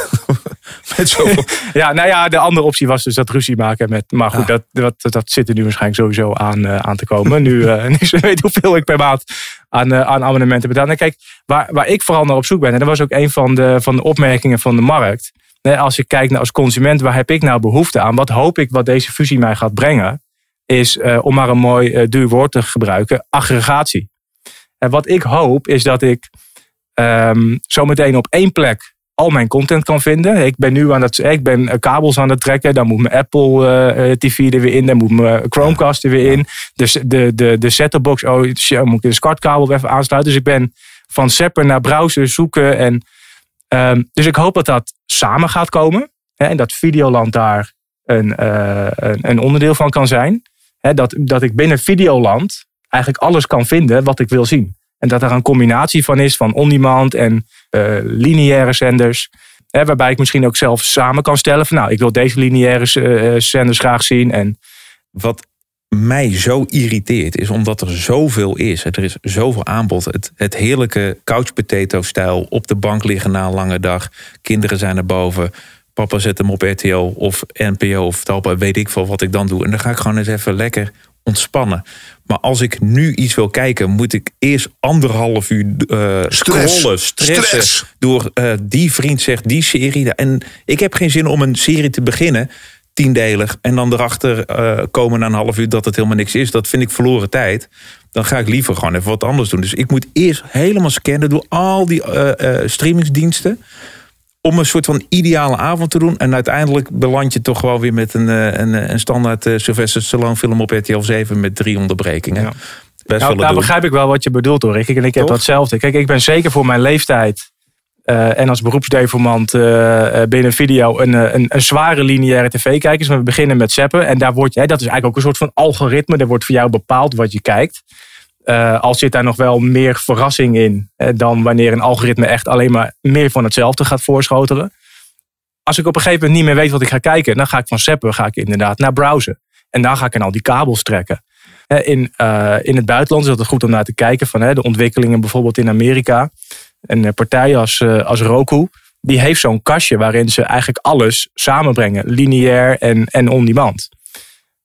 met zoveel... [laughs] ja, nou ja, de andere optie was dus dat ruzie maken met... Maar goed, dat, dat, dat zit er nu waarschijnlijk sowieso aan, uh, aan te komen. nu, uh, [laughs] nu ze weet hoeveel ik per maand aan, aan abonnementen betaal. En kijk, waar, waar ik vooral naar op zoek ben... en dat was ook een van de, van de opmerkingen van de markt... als ik kijk naar als consument, waar heb ik nou behoefte aan? Wat hoop ik wat deze fusie mij gaat brengen? Is, om maar een mooi duur woord te gebruiken, aggregatie. En wat ik hoop is dat ik um, zometeen op één plek al mijn content kan vinden. Ik ben nu aan het, ik ben kabels aan het trekken. Dan moet mijn Apple TV er weer in. Dan moet mijn Chromecast er weer in. Dus de, de, de set box, oh, moet ik de SCART-kabel even aansluiten. Dus ik ben van Zapper naar browser zoeken. En, um, dus ik hoop dat dat samen gaat komen. Hè, en dat Videoland daar een, uh, een, een, onderdeel van kan zijn. Hè, dat, dat ik binnen Videoland eigenlijk alles kan vinden wat ik wil zien. En dat er een combinatie van is van on-demand en uh, lineaire zenders. Hè, waarbij ik misschien ook zelf samen kan stellen van nou, ik wil deze lineaire uh, zenders graag zien. En wat mij zo irriteert is omdat er zoveel is. Er is zoveel aanbod. Het, het heerlijke couch potato stijl op de bank liggen na een lange dag. Kinderen zijn er boven. Papa zet hem op RTO of NPO of Talpa, weet ik veel wat ik dan doe. En dan ga ik gewoon eens even lekker ontspannen. Maar als ik nu iets wil kijken, moet ik eerst anderhalf uur uh, Stress. scrollen, stressen. Stress. Door uh, die vriend zegt die serie. En ik heb geen zin om een serie te beginnen, tiendelig. En dan erachter uh, komen na een half uur dat het helemaal niks is. Dat vind ik verloren tijd. Dan ga ik liever gewoon even wat anders doen. Dus ik moet eerst helemaal scannen door al die streamingsdiensten om een soort van ideale avond te doen. En uiteindelijk beland je toch gewoon weer met een, een, een standaard Sylvester Stallone film op RTL 7 met drie onderbrekingen. Ja. Best nou, daar begrijp ik wel wat je bedoelt hoor. Ik, en ik heb toch? datzelfde. Kijk, ik ben zeker voor mijn leeftijd uh, en als beroepsdeformant uh, binnen video een, een, een zware lineaire tv kijkers. We beginnen met zappen en daar wordt, hè, dat is eigenlijk ook een soort van algoritme. Daar wordt voor jou bepaald wat je kijkt. Uh, al zit daar nog wel meer verrassing in uh, dan wanneer een algoritme echt alleen maar meer van hetzelfde gaat voorschotelen. Als ik op een gegeven moment niet meer weet wat ik ga kijken, dan ga ik van zappen ga ik inderdaad naar browsen. En dan ga ik aan al die kabels trekken. In, in het buitenland is het goed om naar te kijken van de ontwikkelingen bijvoorbeeld in Amerika. Een partij als, als Roku, die heeft zo'n kastje waarin ze eigenlijk alles samenbrengen, lineair en, en on-demand.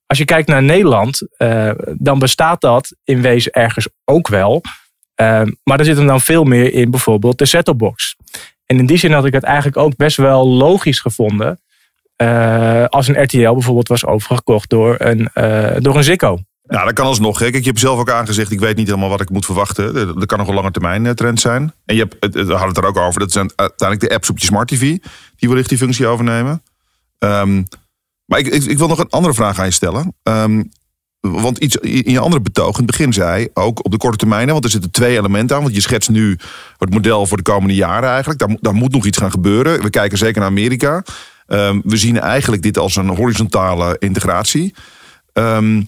Als je kijkt naar Nederland, uh, dan bestaat dat in wezen ergens ook wel. Maar er zit hem dan veel meer in bijvoorbeeld de set-top-box. En in die zin had ik het eigenlijk ook best wel logisch gevonden. Als een RTL bijvoorbeeld was overgekocht door een, door een Ziggo. Ja, dat kan alsnog. Hè. Kijk, je hebt zelf ook aangezegd, ik weet niet helemaal wat ik moet verwachten. Dat kan nog een lange termijn trend zijn. En je hebt, het, we hadden het er ook over, dat zijn uiteindelijk de apps op je smart TV... die wellicht die functie overnemen. Um, maar ik, ik, ik, wil nog een andere vraag aan je stellen. Um, want iets in je andere betoog in het begin zei, ook op de korte termijn, want er zitten twee elementen aan. Want je schetst nu het model voor de komende jaren eigenlijk. Daar, daar moet nog iets gaan gebeuren. We kijken zeker naar Amerika. Um, we zien eigenlijk dit als een horizontale integratie. Um,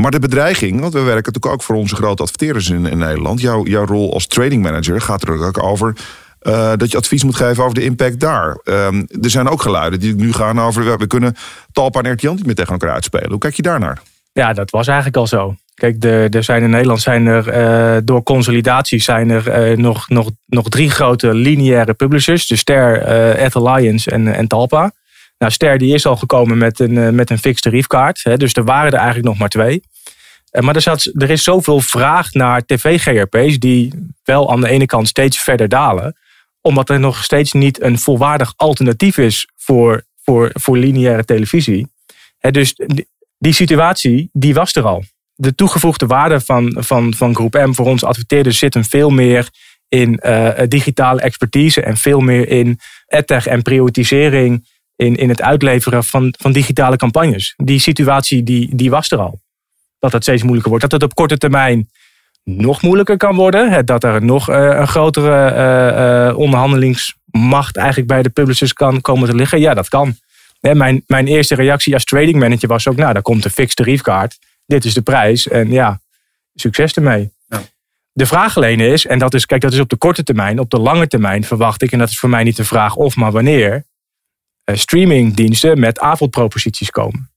maar de bedreiging, want we werken natuurlijk ook voor onze grote adverteerders in, in Nederland. Jouw, jouw rol als trading manager gaat er ook over uh, dat je advies moet geven over de impact daar. Um, er zijn ook geluiden die nu gaan over... we kunnen Talpa en RTL niet meer tegen elkaar uitspelen. Hoe kijk je daarnaar? Ja, dat was eigenlijk al zo. Kijk, er zijn in Nederland zijn er uh, door consolidatie zijn er uh, nog, nog, nog drie grote lineaire publishers. De Ster, uh, Alliance en, en Talpa. Nou, Ster die is al gekomen met een, met een fixed tariefkaart. Hè, dus er waren er eigenlijk nog maar twee. Maar er, zat, er is zoveel vraag naar tv-GRP's die wel aan de ene kant steeds verder dalen omdat er nog steeds niet een volwaardig alternatief is voor, voor, voor lineaire televisie. dus die, situatie, die was er al. De toegevoegde waarde van, van, van Groep M voor onze adverteerders zit hem veel meer in uh, digitale expertise en veel meer in edtech en prioritisering in, in het uitleveren van, van digitale campagnes. Die situatie die, die was er al. Dat het steeds moeilijker wordt. Dat het op korte termijn nog moeilijker kan worden. Dat er nog eh, een grotere eh, eh, onderhandelingsmacht eigenlijk bij de publishers kan komen te liggen. Ja, dat kan. Mijn, mijn eerste reactie als trading manager was ook, nou, daar komt een fixed tariefkaart. Dit is de prijs en ja, succes ermee. Ja. De vraag alleen is, en dat is, kijk, dat is op de korte termijn. Op de lange termijn verwacht ik, en dat is voor mij niet de vraag of, maar wanneer. Eh, streamingdiensten met avondproposities komen.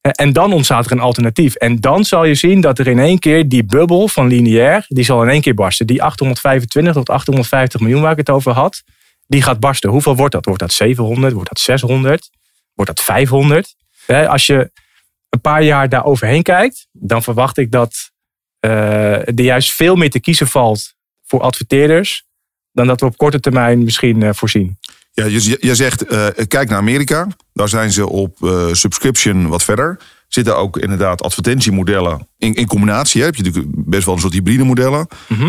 Eh, En dan ontstaat er een alternatief. En dan zal je zien dat er in één keer die bubbel van lineair, die zal in één keer barsten. Die 825 tot 850 miljoen waar ik het over had, die gaat barsten. Hoeveel wordt dat? Wordt dat 700? Wordt dat 600? Wordt dat 500? Hè, Als je een paar jaar daar overheen kijkt, dan verwacht ik dat eh, er juist veel meer te kiezen valt voor adverteerders dan dat we op korte termijn misschien eh, voorzien. Ja, je, je zegt, eh, kijk naar Amerika. Daar zijn ze op eh, subscription wat verder. Zitten ook inderdaad advertentiemodellen in, in combinatie. Hè? Heb je natuurlijk best wel een soort hybride modellen.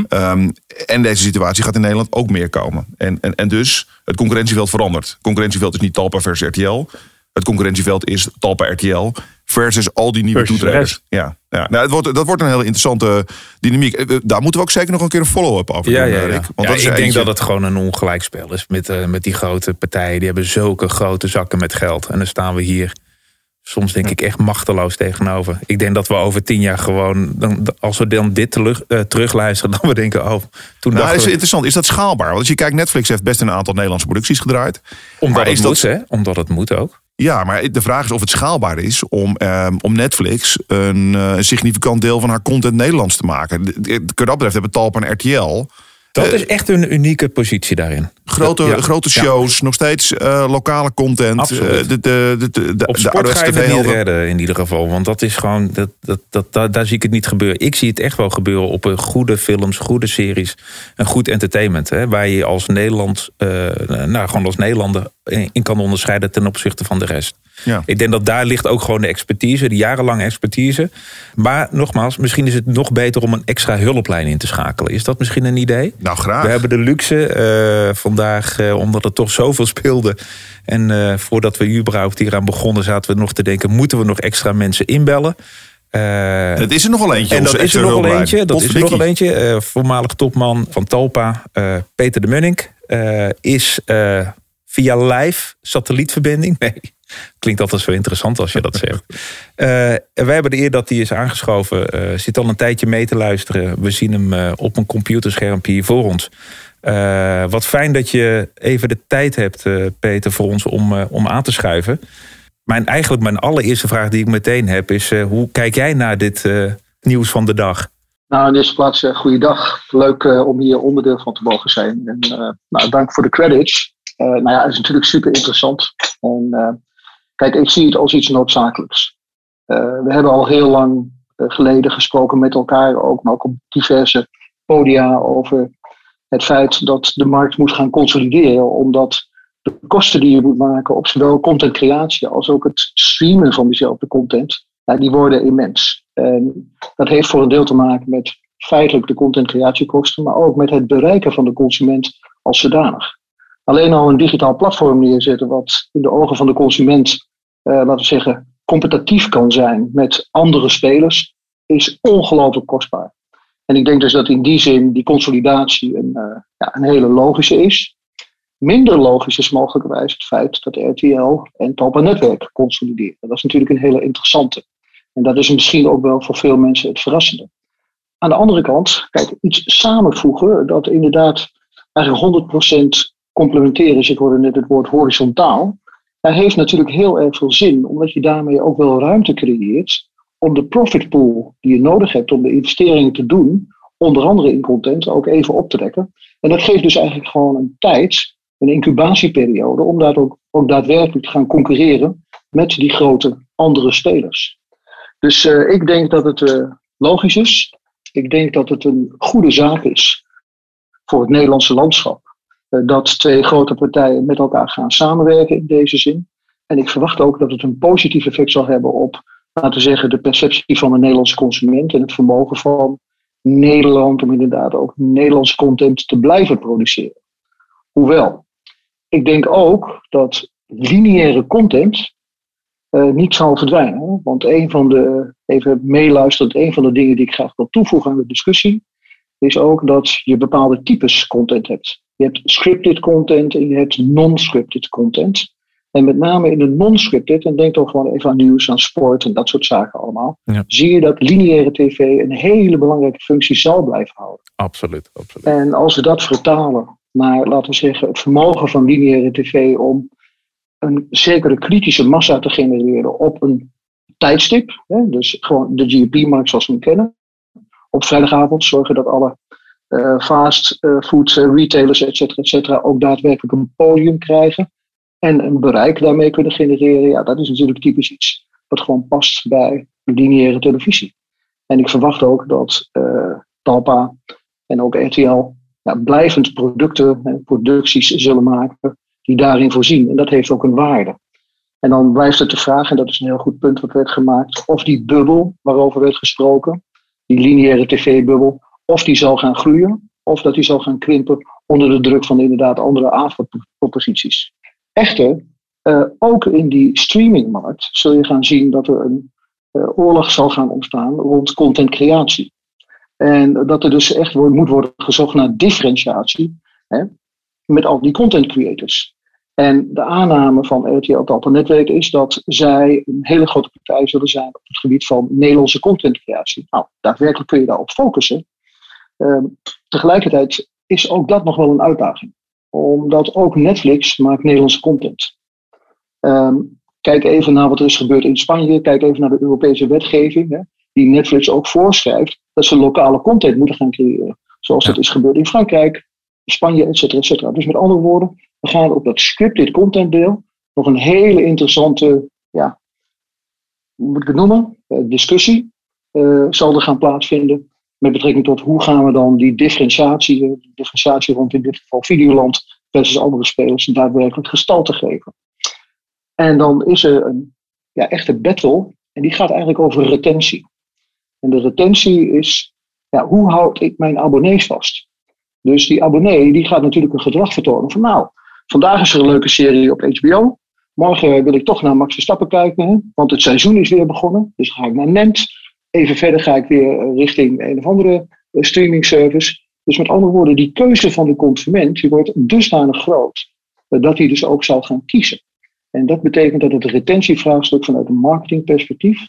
Ehm, en deze situatie gaat in Nederland ook meer komen. En, en, en dus het concurrentieveld verandert. Het concurrentieveld is niet Talpa versus RTL. Het concurrentieveld is Talpa RTL versus al die nieuwe Versus toetreders. Ja, ja. Nou, het wordt, dat wordt een hele interessante dynamiek. Eh, Daar moeten we ook zeker nog een keer een follow-up over Ja, doen, ja, eh, ja. Rick. Want Ja, dat is ik denk eentje- dat het gewoon een ongelijkspel is met, eh, met die grote partijen. Die hebben zulke grote zakken met geld. En dan staan we hier soms denk ik echt machteloos tegenover. Ik denk dat we over tien jaar gewoon, dan, als we dan dit terug, eh, terugluisteren, [laughs] dan we denken, oh, toen Nou, is we- interessant. Is dat schaalbaar? Want als je kijkt, Netflix heeft best een aantal Nederlandse producties gedraaid. Omdat Maar het is moet, dat- hè? Omdat het moet ook. Ja, maar de vraag is of het schaalbaar is om, ehm, om Netflix een, eh, een significant deel van haar content Nederlands te maken. Wat dat betreft hebben Talpa en RTL Dat Eh, is echt een unieke positie daarin. grote, Ja. grote Ja. shows, nog steeds eh, lokale content. Absoluut. eh, de, de, de, de, Op de sport ouderwetse ga je het niet TV-helden. redden in ieder geval. Want dat is gewoon, dat, dat, dat, daar- daar zie ik het niet gebeuren. Ik zie het echt wel gebeuren op een goede films, goede series. Een goed entertainment. Hè, waar je als Nederland, nou gewoon als Nederlander in kan onderscheiden ten opzichte van de rest. Ja. Ik denk dat daar ligt ook gewoon de expertise, de jarenlange expertise. Maar nogmaals, misschien is het nog beter om een extra hulplijn in te schakelen. Is dat misschien een idee? Nou, graag. We hebben de luxe eh, vandaag, eh, omdat er toch zoveel speelde. En eh, voordat we überhaupt hieraan begonnen, zaten we nog te denken: moeten we nog extra mensen inbellen? Het is er nog wel eentje. en dat is er extra nog wel hulplijn. eentje. Dat is er nog wel Potverdikkie. eentje. Voormalig topman van Talpa, Peter de Munnik, eh, is via live satellietverbinding. Nee, klinkt altijd zo interessant als je dat zegt. [laughs] Eh, wij hebben de eer dat hij is aangeschoven. eh, zit al een tijdje mee te luisteren. We zien hem eh, op een computerschermpje hier voor ons. Eh, wat fijn dat je even de tijd hebt, eh, Peter, voor ons om, eh, om aan te schuiven. Mijn, eigenlijk mijn allereerste vraag die ik meteen heb is... eh, hoe kijk jij naar dit eh, nieuws van de dag? Nou, in de eerste plaats, uh, goeiedag. Leuk uh, om hier onderdeel van te mogen zijn. En uh, nou, dank voor de credits. Uh, nou ja, het is natuurlijk super interessant. En kijk, ik zie het als iets noodzakelijks. we hebben al heel lang geleden gesproken met elkaar, ook, maar ook op diverse podia, over het feit dat de markt moet gaan consolideren, omdat de kosten die je moet maken op zowel contentcreatie als ook het streamen van diezelfde content, die worden immens. En dat heeft voor een deel te maken met feitelijk de contentcreatiekosten, maar ook met het bereiken van de consument als zodanig. Alleen al een digitaal platform neerzetten wat in de ogen van de consument, eh, laten we zeggen, competitief kan zijn met andere spelers, is ongelooflijk kostbaar. En ik denk dus dat in die zin die consolidatie een, uh, ja, een hele logische is. Minder logisch is mogelijkerwijs het feit dat RTL en Talpa Netwerk consolideren. Dat is natuurlijk een hele interessante. En dat is misschien ook wel voor veel mensen het verrassende. Aan de andere kant, kijk, iets samenvoegen dat inderdaad eigenlijk 100% complementair is. Ik hoorde net het woord horizontaal. Dat heeft natuurlijk heel erg veel zin, omdat je daarmee ook wel ruimte creëert om de profit pool die je nodig hebt om de investeringen te doen, onder andere in content, ook even op te rekken. En dat geeft dus eigenlijk gewoon een tijd, een incubatieperiode, om daar ook, ook daadwerkelijk te gaan concurreren met die grote andere spelers. Dus uh, ik denk dat het uh, logisch is. Ik denk dat het een goede zaak is voor het Nederlandse landschap. Uh, dat twee grote partijen met elkaar gaan samenwerken in deze zin. En ik verwacht ook dat het een positief effect zal hebben op, laten we zeggen, de perceptie van de Nederlandse consument en het vermogen van Nederland om inderdaad ook Nederlandse content te blijven produceren. Hoewel, ik denk ook dat lineaire content uh, niet zal verdwijnen. Want een van de, even meeluisterend, een van de dingen die ik graag wil toevoegen aan de discussie, is ook dat je bepaalde types content hebt. Je hebt scripted content en je hebt non-scripted content. En met name in de non-scripted, en denk toch gewoon even aan nieuws, aan sport en dat soort zaken allemaal, Ja. zie je dat lineaire tv een hele belangrijke functie zal blijven houden. Absoluut, absoluut. En als we dat vertalen naar, laten we zeggen, het vermogen van lineaire tv om een zekere kritische massa te genereren op een tijdstip. Hè, dus gewoon de GDP-markt zoals we hem kennen. Op vrijdagavond zorgen dat alle fast uh, food retailers, et cetera, et cetera, ook daadwerkelijk een podium krijgen. En een bereik daarmee kunnen genereren. Ja, dat is natuurlijk typisch iets wat gewoon past bij lineaire televisie. En ik verwacht ook dat uh, Talpa en ook RTL blijvend producten en producties zullen maken die daarin voorzien. En dat heeft ook een waarde. En dan blijft het de vraag, en dat is een heel goed punt wat werd gemaakt, of die bubbel waarover werd gesproken, die lineaire tv-bubbel, of die zal gaan groeien, of dat die zal gaan krimpen onder de druk van inderdaad andere avondproposities. Echter, uh, ook in die streamingmarkt zul je gaan zien dat er een uh, oorlog zal gaan ontstaan rond contentcreatie. En dat er dus echt moet worden gezocht naar differentiatie hè, met al die content creators. En de aanname van RTL Talpa Netwerk is dat zij een hele grote partij zullen zijn op het gebied van Nederlandse contentcreatie. Nou, daadwerkelijk kun je daarop focussen. Uh, tegelijkertijd is ook dat nog wel een uitdaging. Omdat ook Netflix maakt Nederlandse content. Um, kijk even naar wat er is gebeurd in Spanje. Kijk even naar de Europese wetgeving. Hè, die Netflix ook voorschrijft dat ze lokale content moeten gaan creëren. Zoals dat is gebeurd in Frankrijk, Spanje, et cetera, et cetera. Dus met andere woorden, we gaan op dat scripted content deel nog een hele interessante, ja, hoe moet ik het noemen, uh, discussie uh, zal er gaan plaatsvinden. Met betrekking tot hoe gaan we dan die differentiatie, eh, die differentiatie rond in dit geval Videoland versus andere spelers daadwerkelijk gestalte geven. En dan is er een ja, echte battle en die gaat eigenlijk over retentie. En de retentie is, ja, hoe houd ik mijn abonnees vast? Dus die abonnee die gaat natuurlijk een gedrag vertonen van nou, vandaag is er een leuke serie op HBO. Morgen wil ik toch naar Max Verstappen kijken, want het seizoen is weer begonnen. Dus ga ik naar Nent. Even verder ga ik weer richting een of andere eh, streaming service. Dus met andere woorden, die keuze van de consument die wordt dusdanig groot eh, dat hij dus ook zal gaan kiezen. En dat betekent dat het retentievraagstuk vanuit een marketingperspectief,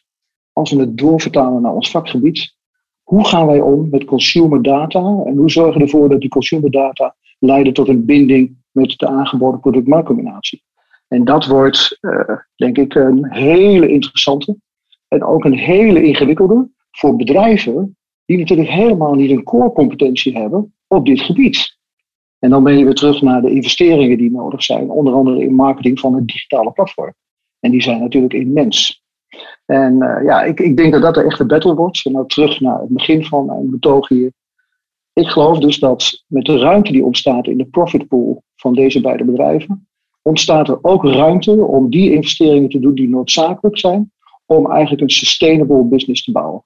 als we het doorvertalen naar ons vakgebied, hoe gaan wij om met consumer data en hoe zorgen we ervoor dat die consumer data leiden tot een binding met de aangeboden product-marktcombinatie. En dat wordt, denk ik, een hele interessante en ook een hele ingewikkelde voor bedrijven die natuurlijk helemaal niet een core competentie hebben op dit gebied. En dan ben je weer terug naar de investeringen die nodig zijn, onder andere in marketing van het digitale platform. En die zijn natuurlijk immens. En uh, ja, ik, ik denk dat dat de echte battle wordt. En nou terug naar het begin van mijn betoog hier. Ik geloof dus dat met de ruimte die ontstaat in de profit pool van deze beide bedrijven, ontstaat er ook ruimte om die investeringen te doen die noodzakelijk zijn om eigenlijk een sustainable business te bouwen.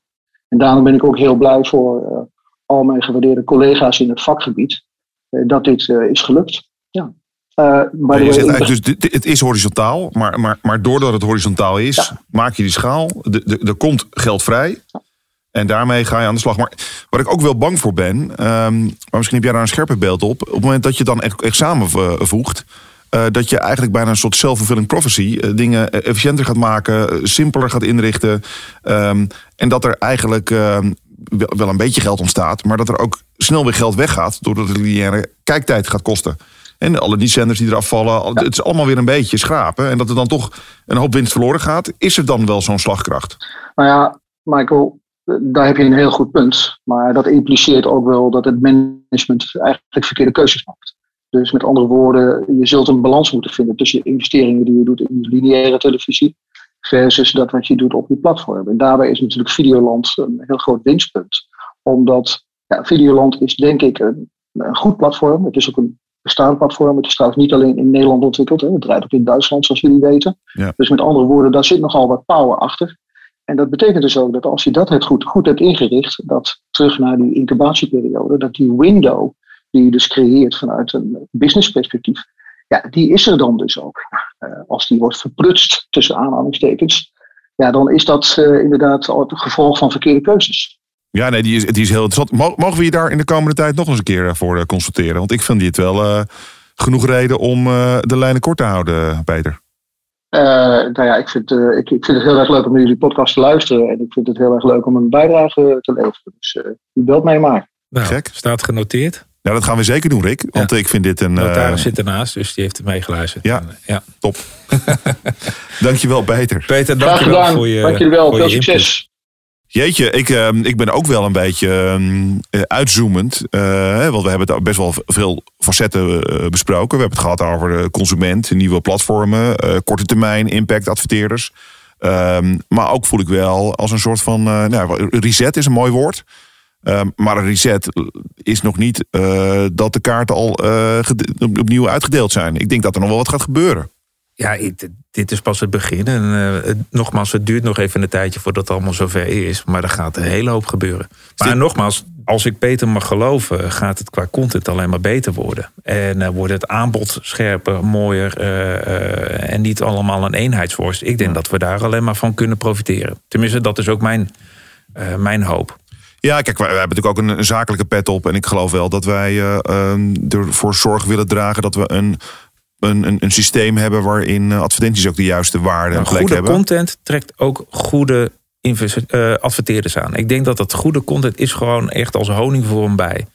En daarom ben ik ook heel blij voor uh, al mijn gewaardeerde collega's in het vakgebied uh, dat dit is gelukt. Ja. Maar je zegt eigenlijk dus, het is horizontaal, maar, maar, maar doordat het horizontaal is, maak je die schaal. Er komt geld vrij. En daarmee ga je aan de slag. Maar wat ik ook wel bang voor ben, um, maar misschien heb jij daar een scherper beeld op. Op het moment dat je dan echt, echt samenvoegt, uh, dat je eigenlijk bijna een soort self-fulfilling prophecy uh, dingen efficiënter gaat maken, simpeler gaat inrichten. Um, en dat er eigenlijk um, wel een beetje geld ontstaat, maar dat er ook snel weer geld weggaat, doordat de lineaire kijktijd gaat kosten. En alle die zenders die eraf vallen, het is allemaal weer een beetje schrapen. En dat er dan toch een hoop winst verloren gaat. Is er dan wel zo'n slagkracht? Nou ja, Michael, daar heb je een heel goed punt. Maar dat impliceert ook wel dat het management eigenlijk verkeerde keuzes maakt. Dus met andere woorden, je zult een balans moeten vinden tussen je investeringen die je doet in lineaire televisie versus dat wat je doet op je platform. En daarbij is natuurlijk Videoland een heel groot winstpunt. Omdat ja, Videoland is denk ik een, een goed platform. Het is ook een bestaand platform. Het is trouwens niet alleen in Nederland ontwikkeld. Hè. Het draait ook in Duitsland, zoals jullie weten. Ja. Dus met andere woorden, daar zit nogal wat power achter. En dat betekent dus ook dat als je dat hebt goed, goed hebt ingericht, dat terug naar die incubatieperiode, dat die window die je dus creëert vanuit een businessperspectief, ja, die is er dan dus ook. Uh, als die wordt verprutst tussen aanhalingstekens, ja, dan is dat uh, inderdaad het gevolg van verkeerde keuzes. Ja, nee, die is, die is heel interessant. Mogen we je daar in de komende tijd nog eens een keer voor uh, consulteren? Want ik vind dit wel uh, genoeg reden om uh, de lijnen kort te houden, Peter. nou ja, ik vind, ik, ik, vind het heel erg leuk om naar jullie podcast te luisteren. En ik vind het heel erg leuk om een bijdrage te leveren. Dus u belt mij maar. Nou, Gek. Staat genoteerd. Nou, dat gaan we zeker doen, Rick. Want ik vind dit een... Notaris eh, zit ernaast, dus die heeft er meegeluisterd. Ja, En, ja. top. [laughs] dankjewel, Peter. Peter, Graag dankjewel gedaan. voor je Dank jullie wel. voor Veel je input. succes. Jeetje, ik, eh, ik ben ook wel een beetje ehm, eh, uitzoomend. eh, hè, want we hebben het best wel veel facetten eh, besproken. We hebben het gehad over de consument, nieuwe platformen, eh, korte termijn, impact, adverteerders. Ehm, maar ook voel ik wel als een soort van. eh, nou, reset is een mooi woord. Ehm, maar een reset is nog niet eh, dat de kaarten al eh, opnieuw uitgedeeld zijn. Ik denk dat er nog wel wat gaat gebeuren. Ja, ik- dit is pas het begin. En eh, het- nogmaals, het duurt nog even een tijdje voordat het allemaal zover is. Maar er gaat een hele hoop gebeuren. Maar nogmaals, als ik Peter mag geloven, gaat het qua content alleen maar beter worden. En wordt het aanbod scherper, mooier en niet allemaal een eenheidsworst. Ik denk dat we daar alleen maar van kunnen profiteren. Tenminste, dat is ook mijn, mijn hoop. Ja, kijk, wij, wij hebben natuurlijk ook een, een zakelijke pet op. En ik geloof wel dat wij ehm, ervoor zorg willen dragen dat we een, een, een, een systeem hebben waarin eh, advertenties ook de juiste waarde en plek goede hebben. content trekt ook goede eh, adverteerders aan. Ik denk dat dat goede content is gewoon echt als honing voor een bij.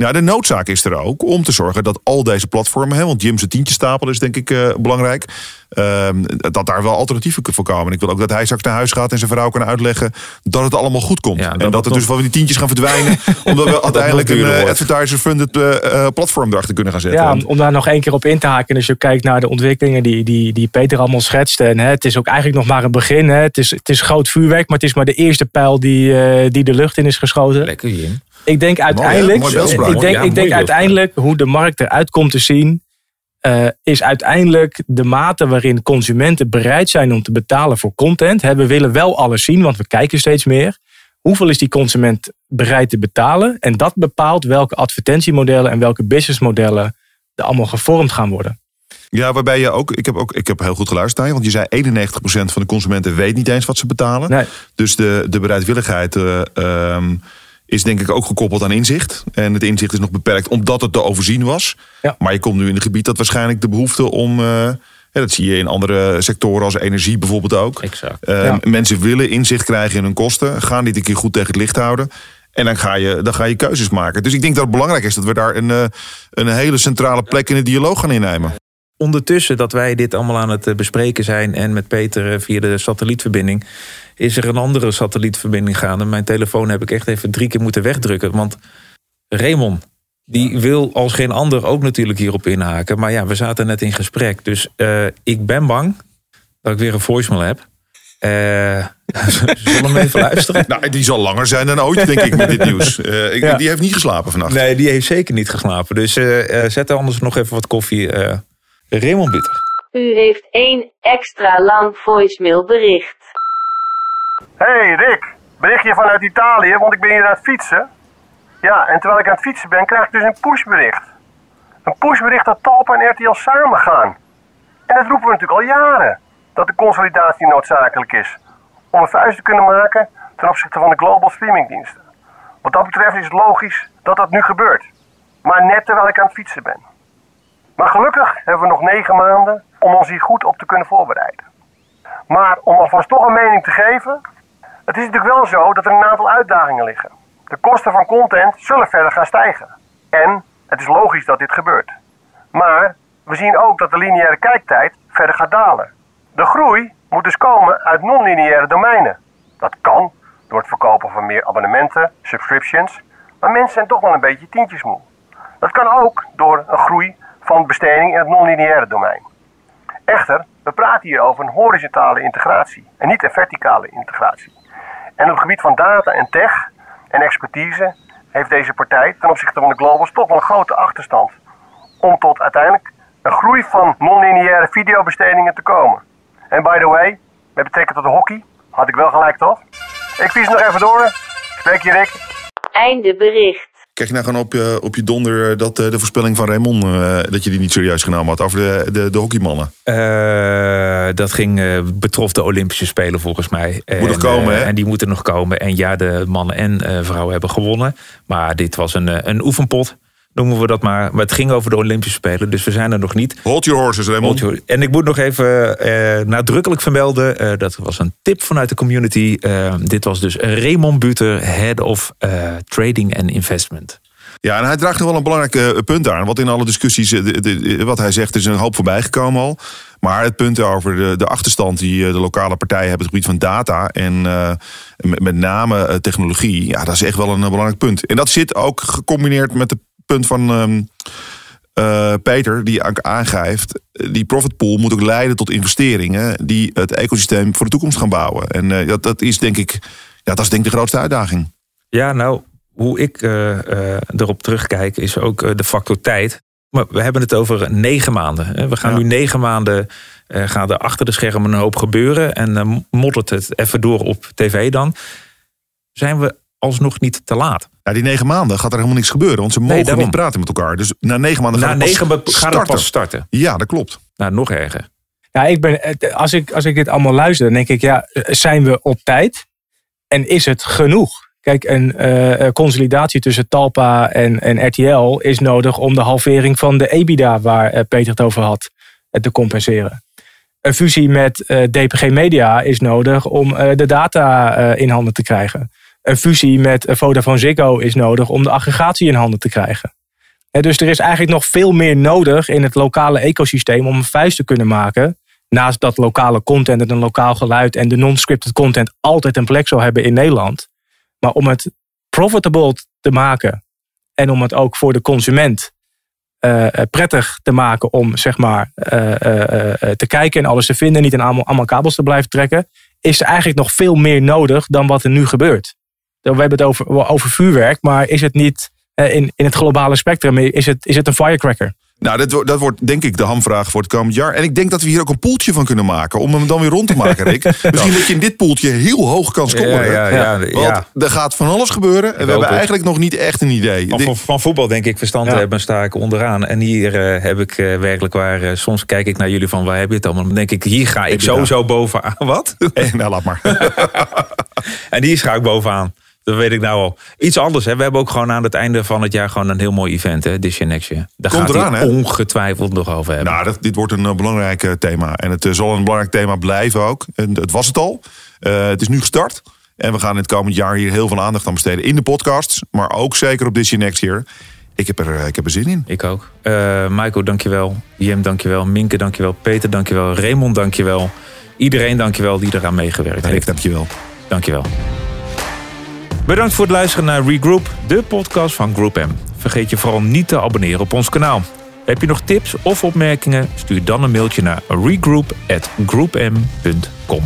Ja, de noodzaak is er ook om te zorgen dat al deze platformen, hè, want Jim's tientje stapel is denk ik eh, belangrijk, ehm, dat daar wel alternatieven voor komen. En ik wil ook dat hij straks naar huis gaat en zijn vrouw kan uitleggen dat het allemaal goed komt. en dat, dat er dus van die tientjes gaan verdwijnen, [laughs] omdat we uiteindelijk een duurder eh, advertiser-funded eh, platform erachter kunnen gaan zetten. Ja, om, om daar nog één keer op in te haken. Als je kijkt naar de ontwikkelingen die, die, die Peter allemaal schetste. En, hè, het is ook eigenlijk nog maar een begin. Hè. Het, is, het is groot vuurwerk, maar het is maar de eerste pijl die, eh, die de lucht in is geschoten. Lekker, Jim. Ik denk uiteindelijk, Mooi ik denk, Ja, ik denk uiteindelijk hoe de markt eruit komt te zien. eh, is uiteindelijk de mate waarin consumenten bereid zijn om te betalen voor content. Hè, we willen wel alles zien, want we kijken steeds meer. Hoeveel is die consument bereid te betalen? En dat bepaalt welke advertentiemodellen en welke businessmodellen er allemaal gevormd gaan worden. Ja, waarbij je ook, ik heb ook, ik heb heel goed geluisterd naar je, want je zei 91% van de consumenten weet niet eens wat ze betalen. Nee. Dus de, de bereidwilligheid eh, ehm, is denk ik ook gekoppeld aan inzicht. En het inzicht is nog beperkt omdat het te overzien was. Ja. Maar je komt nu in een gebied dat waarschijnlijk de behoefte om, eh, ja, dat zie je in andere sectoren als energie bijvoorbeeld ook. Exact. Eh, Ja. Mensen willen inzicht krijgen in hun kosten, gaan dit een keer goed tegen het licht houden. En dan ga, je, dan ga je keuzes maken. Dus ik denk dat het belangrijk is dat we daar een, eh, een hele centrale plek in de dialoog gaan innemen. Ondertussen dat wij dit allemaal aan het eh, bespreken zijn en met Peter eh, via de satellietverbinding, is er een andere satellietverbinding gaande. Mijn telefoon heb ik echt even drie keer moeten wegdrukken. Want Raymond, die wil als geen ander ook natuurlijk hierop inhaken. Maar ja, we zaten net in gesprek. Dus eh, ik ben bang dat ik weer een voicemail heb. [laughs] Zullen we even luisteren? [laughs] Nou, die zal langer zijn dan ooit, denk ik, met dit nieuws. Ik, Ja. Die heeft niet geslapen vannacht. Nee, die heeft zeker niet geslapen. Dus zet er anders nog even wat koffie. Raymond Butter. U heeft één extra lang voicemailbericht. Hey Rick, berichtje vanuit Italië, want ik ben hier aan het fietsen. Ja, en terwijl ik aan het fietsen ben, krijg ik dus een pushbericht. Een pushbericht dat Talpa en RTL samen gaan. En dat roepen we natuurlijk al jaren. Dat de consolidatie noodzakelijk is. Om een vuist te kunnen maken ten opzichte van de global streamingdiensten. Wat dat betreft is het logisch dat dat nu gebeurt. Maar net terwijl ik aan het fietsen ben. Maar gelukkig hebben we nog negen maanden om ons hier goed op te kunnen voorbereiden. Maar om alvast toch een mening te geven. Het is natuurlijk wel zo dat er een aantal uitdagingen liggen. De kosten van content zullen verder gaan stijgen. En het is logisch dat dit gebeurt. Maar we zien ook dat de lineaire kijktijd verder gaat dalen. De groei moet dus komen uit non-lineaire domeinen. Dat kan door het verkopen van meer abonnementen, subscriptions. Maar mensen zijn toch wel een beetje tientjesmoe. Dat kan ook door een groei van besteding in het non-lineaire domein. Echter, we praten hier over een horizontale integratie en niet een verticale integratie. En op het gebied van data en tech en expertise heeft deze partij ten opzichte van de globals toch wel een grote achterstand. Om tot uiteindelijk een groei van non-lineaire videobestedingen te komen. En by the way, met betrekking tot de hockey, had ik wel gelijk toch? Ik vies nog even door. Spreek je Rick. Einde bericht. Krijg je nou gewoon op je, op je donder dat eh, de voorspelling van Raymond... eh, dat je die niet serieus genomen had over de, de, de hockeymannen? Eh, dat ging, eh, betrof de Olympische Spelen volgens mij. Moet nog En, komen, eh, hè? En die moeten nog komen. En ja, de mannen en eh, vrouwen hebben gewonnen. Maar dit was een, eh, een oefenpot, noemen we dat maar. Maar het ging over de Olympische Spelen, dus we zijn er nog niet. Hold your horses, Raymond. Your- En ik moet nog even eh, nadrukkelijk vermelden, eh, dat was een tip vanuit de community. Eh, dit was dus Raymond Buter, Head of Trading and Investment. Ja, en hij draagt nog wel een belangrijk punt aan. Wat in alle discussies, de- de- wat hij zegt, is een hoop voorbij gekomen al. Maar het punt over de, de achterstand die de lokale partijen hebben op het gebied van data en met, met name technologie, ja, dat is echt wel een belangrijk punt. En dat zit ook gecombineerd met het punt van eh, Peter, die aangeeft, die profit pool moet ook leiden tot investeringen die het ecosysteem voor de toekomst gaan bouwen. En eh, dat, dat is denk ik, ja, dat is denk ik de grootste uitdaging. Ja, nou, hoe ik eh, erop terugkijk is ook de factor tijd. Maar we hebben het over negen maanden. hè. We gaan nu negen maanden, gaat er achter de schermen een hoop gebeuren. En eh, moddert het even door op tv dan. Zijn we alsnog niet te laat? Ja, die negen maanden gaat er helemaal niks gebeuren, want ze mogen niet praten met elkaar. Dus na negen maanden Na gaat het pas gaat het starten. pas starten. Ja, dat klopt. Nou, nog erger. Ja, ik ben, eh, als, ik, als ik dit allemaal luister, dan denk ik, ja, zijn we op tijd? En is het genoeg? Kijk, een eh, eh, consolidatie tussen Talpa en, en RTL is nodig om de halvering van de EBITDA, waar eh, Peter het over had, eh, te compenseren. Een fusie met eh, DPG Media is nodig om eh, de data eh, in handen te krijgen. Een fusie met Vodafone Ziggo is nodig om de aggregatie in handen te krijgen. Dus er is eigenlijk nog veel meer nodig in het lokale ecosysteem om een vuist te kunnen maken. Naast dat lokale content en een lokaal geluid en de non-scripted content altijd een plek zal hebben in Nederland. Maar om het profitable te maken en om het ook voor de consument eh, prettig te maken om zeg maar eh, te kijken en alles te vinden, niet in allemaal, allemaal kabels te blijven trekken, is er eigenlijk nog veel meer nodig dan wat er nu gebeurt. We hebben het over, over vuurwerk, maar is het niet eh, in, in het globale spectrum, is het, is het een firecracker? Nou, dat, wordt- dat wordt denk ik de hamvraag voor het komend jaar. En ik denk dat we hier ook een poeltje van kunnen maken. Om hem dan weer rond te maken, Rick. [laughs] Misschien dat je in dit poeltje heel hoog kan scoren. Ja, ja, ja, Want er gaat van alles gebeuren. En we hebben het. eigenlijk nog niet echt een idee. Van, van, van voetbal denk ik verstand hebben, sta ik onderaan. En hier eh, heb ik eh, werkelijk waar, soms kijk ik naar jullie van waar heb je het allemaal? Dan denk ik, hier ga ik sowieso bovenaan. [laughs] Wat? Eh, nou, laat maar. [laughs] en hier ga ik bovenaan. Dat weet ik nou al. Iets anders, hè. we hebben ook gewoon aan het einde van het jaar gewoon een heel mooi event, hè, This Year Next Year. Daar Komt gaat eraan, hij hè? ongetwijfeld nog over hebben. Nou, dat, dit wordt een eh, belangrijk eh, thema. En het eh, zal een belangrijk thema blijven ook. En het was het al. Het is nu gestart. En we gaan in het komend jaar hier heel veel aandacht aan besteden. In de podcasts, maar ook zeker op This Year Next Year. Ik heb er, ik heb er zin in. Ik ook. Michael, dankjewel. Jem, dankjewel. Minke, dankjewel. Peter, dankjewel. Raymond, dankjewel. Iedereen, dankjewel die eraan meegewerkt heeft. dankjewel. Dankjewel. Bedankt voor het luisteren naar Regroup, de podcast van Group M. Vergeet je vooral niet te abonneren op ons kanaal. Heb je nog tips of opmerkingen? Stuur dan een mailtje naar regroup.groupm.com.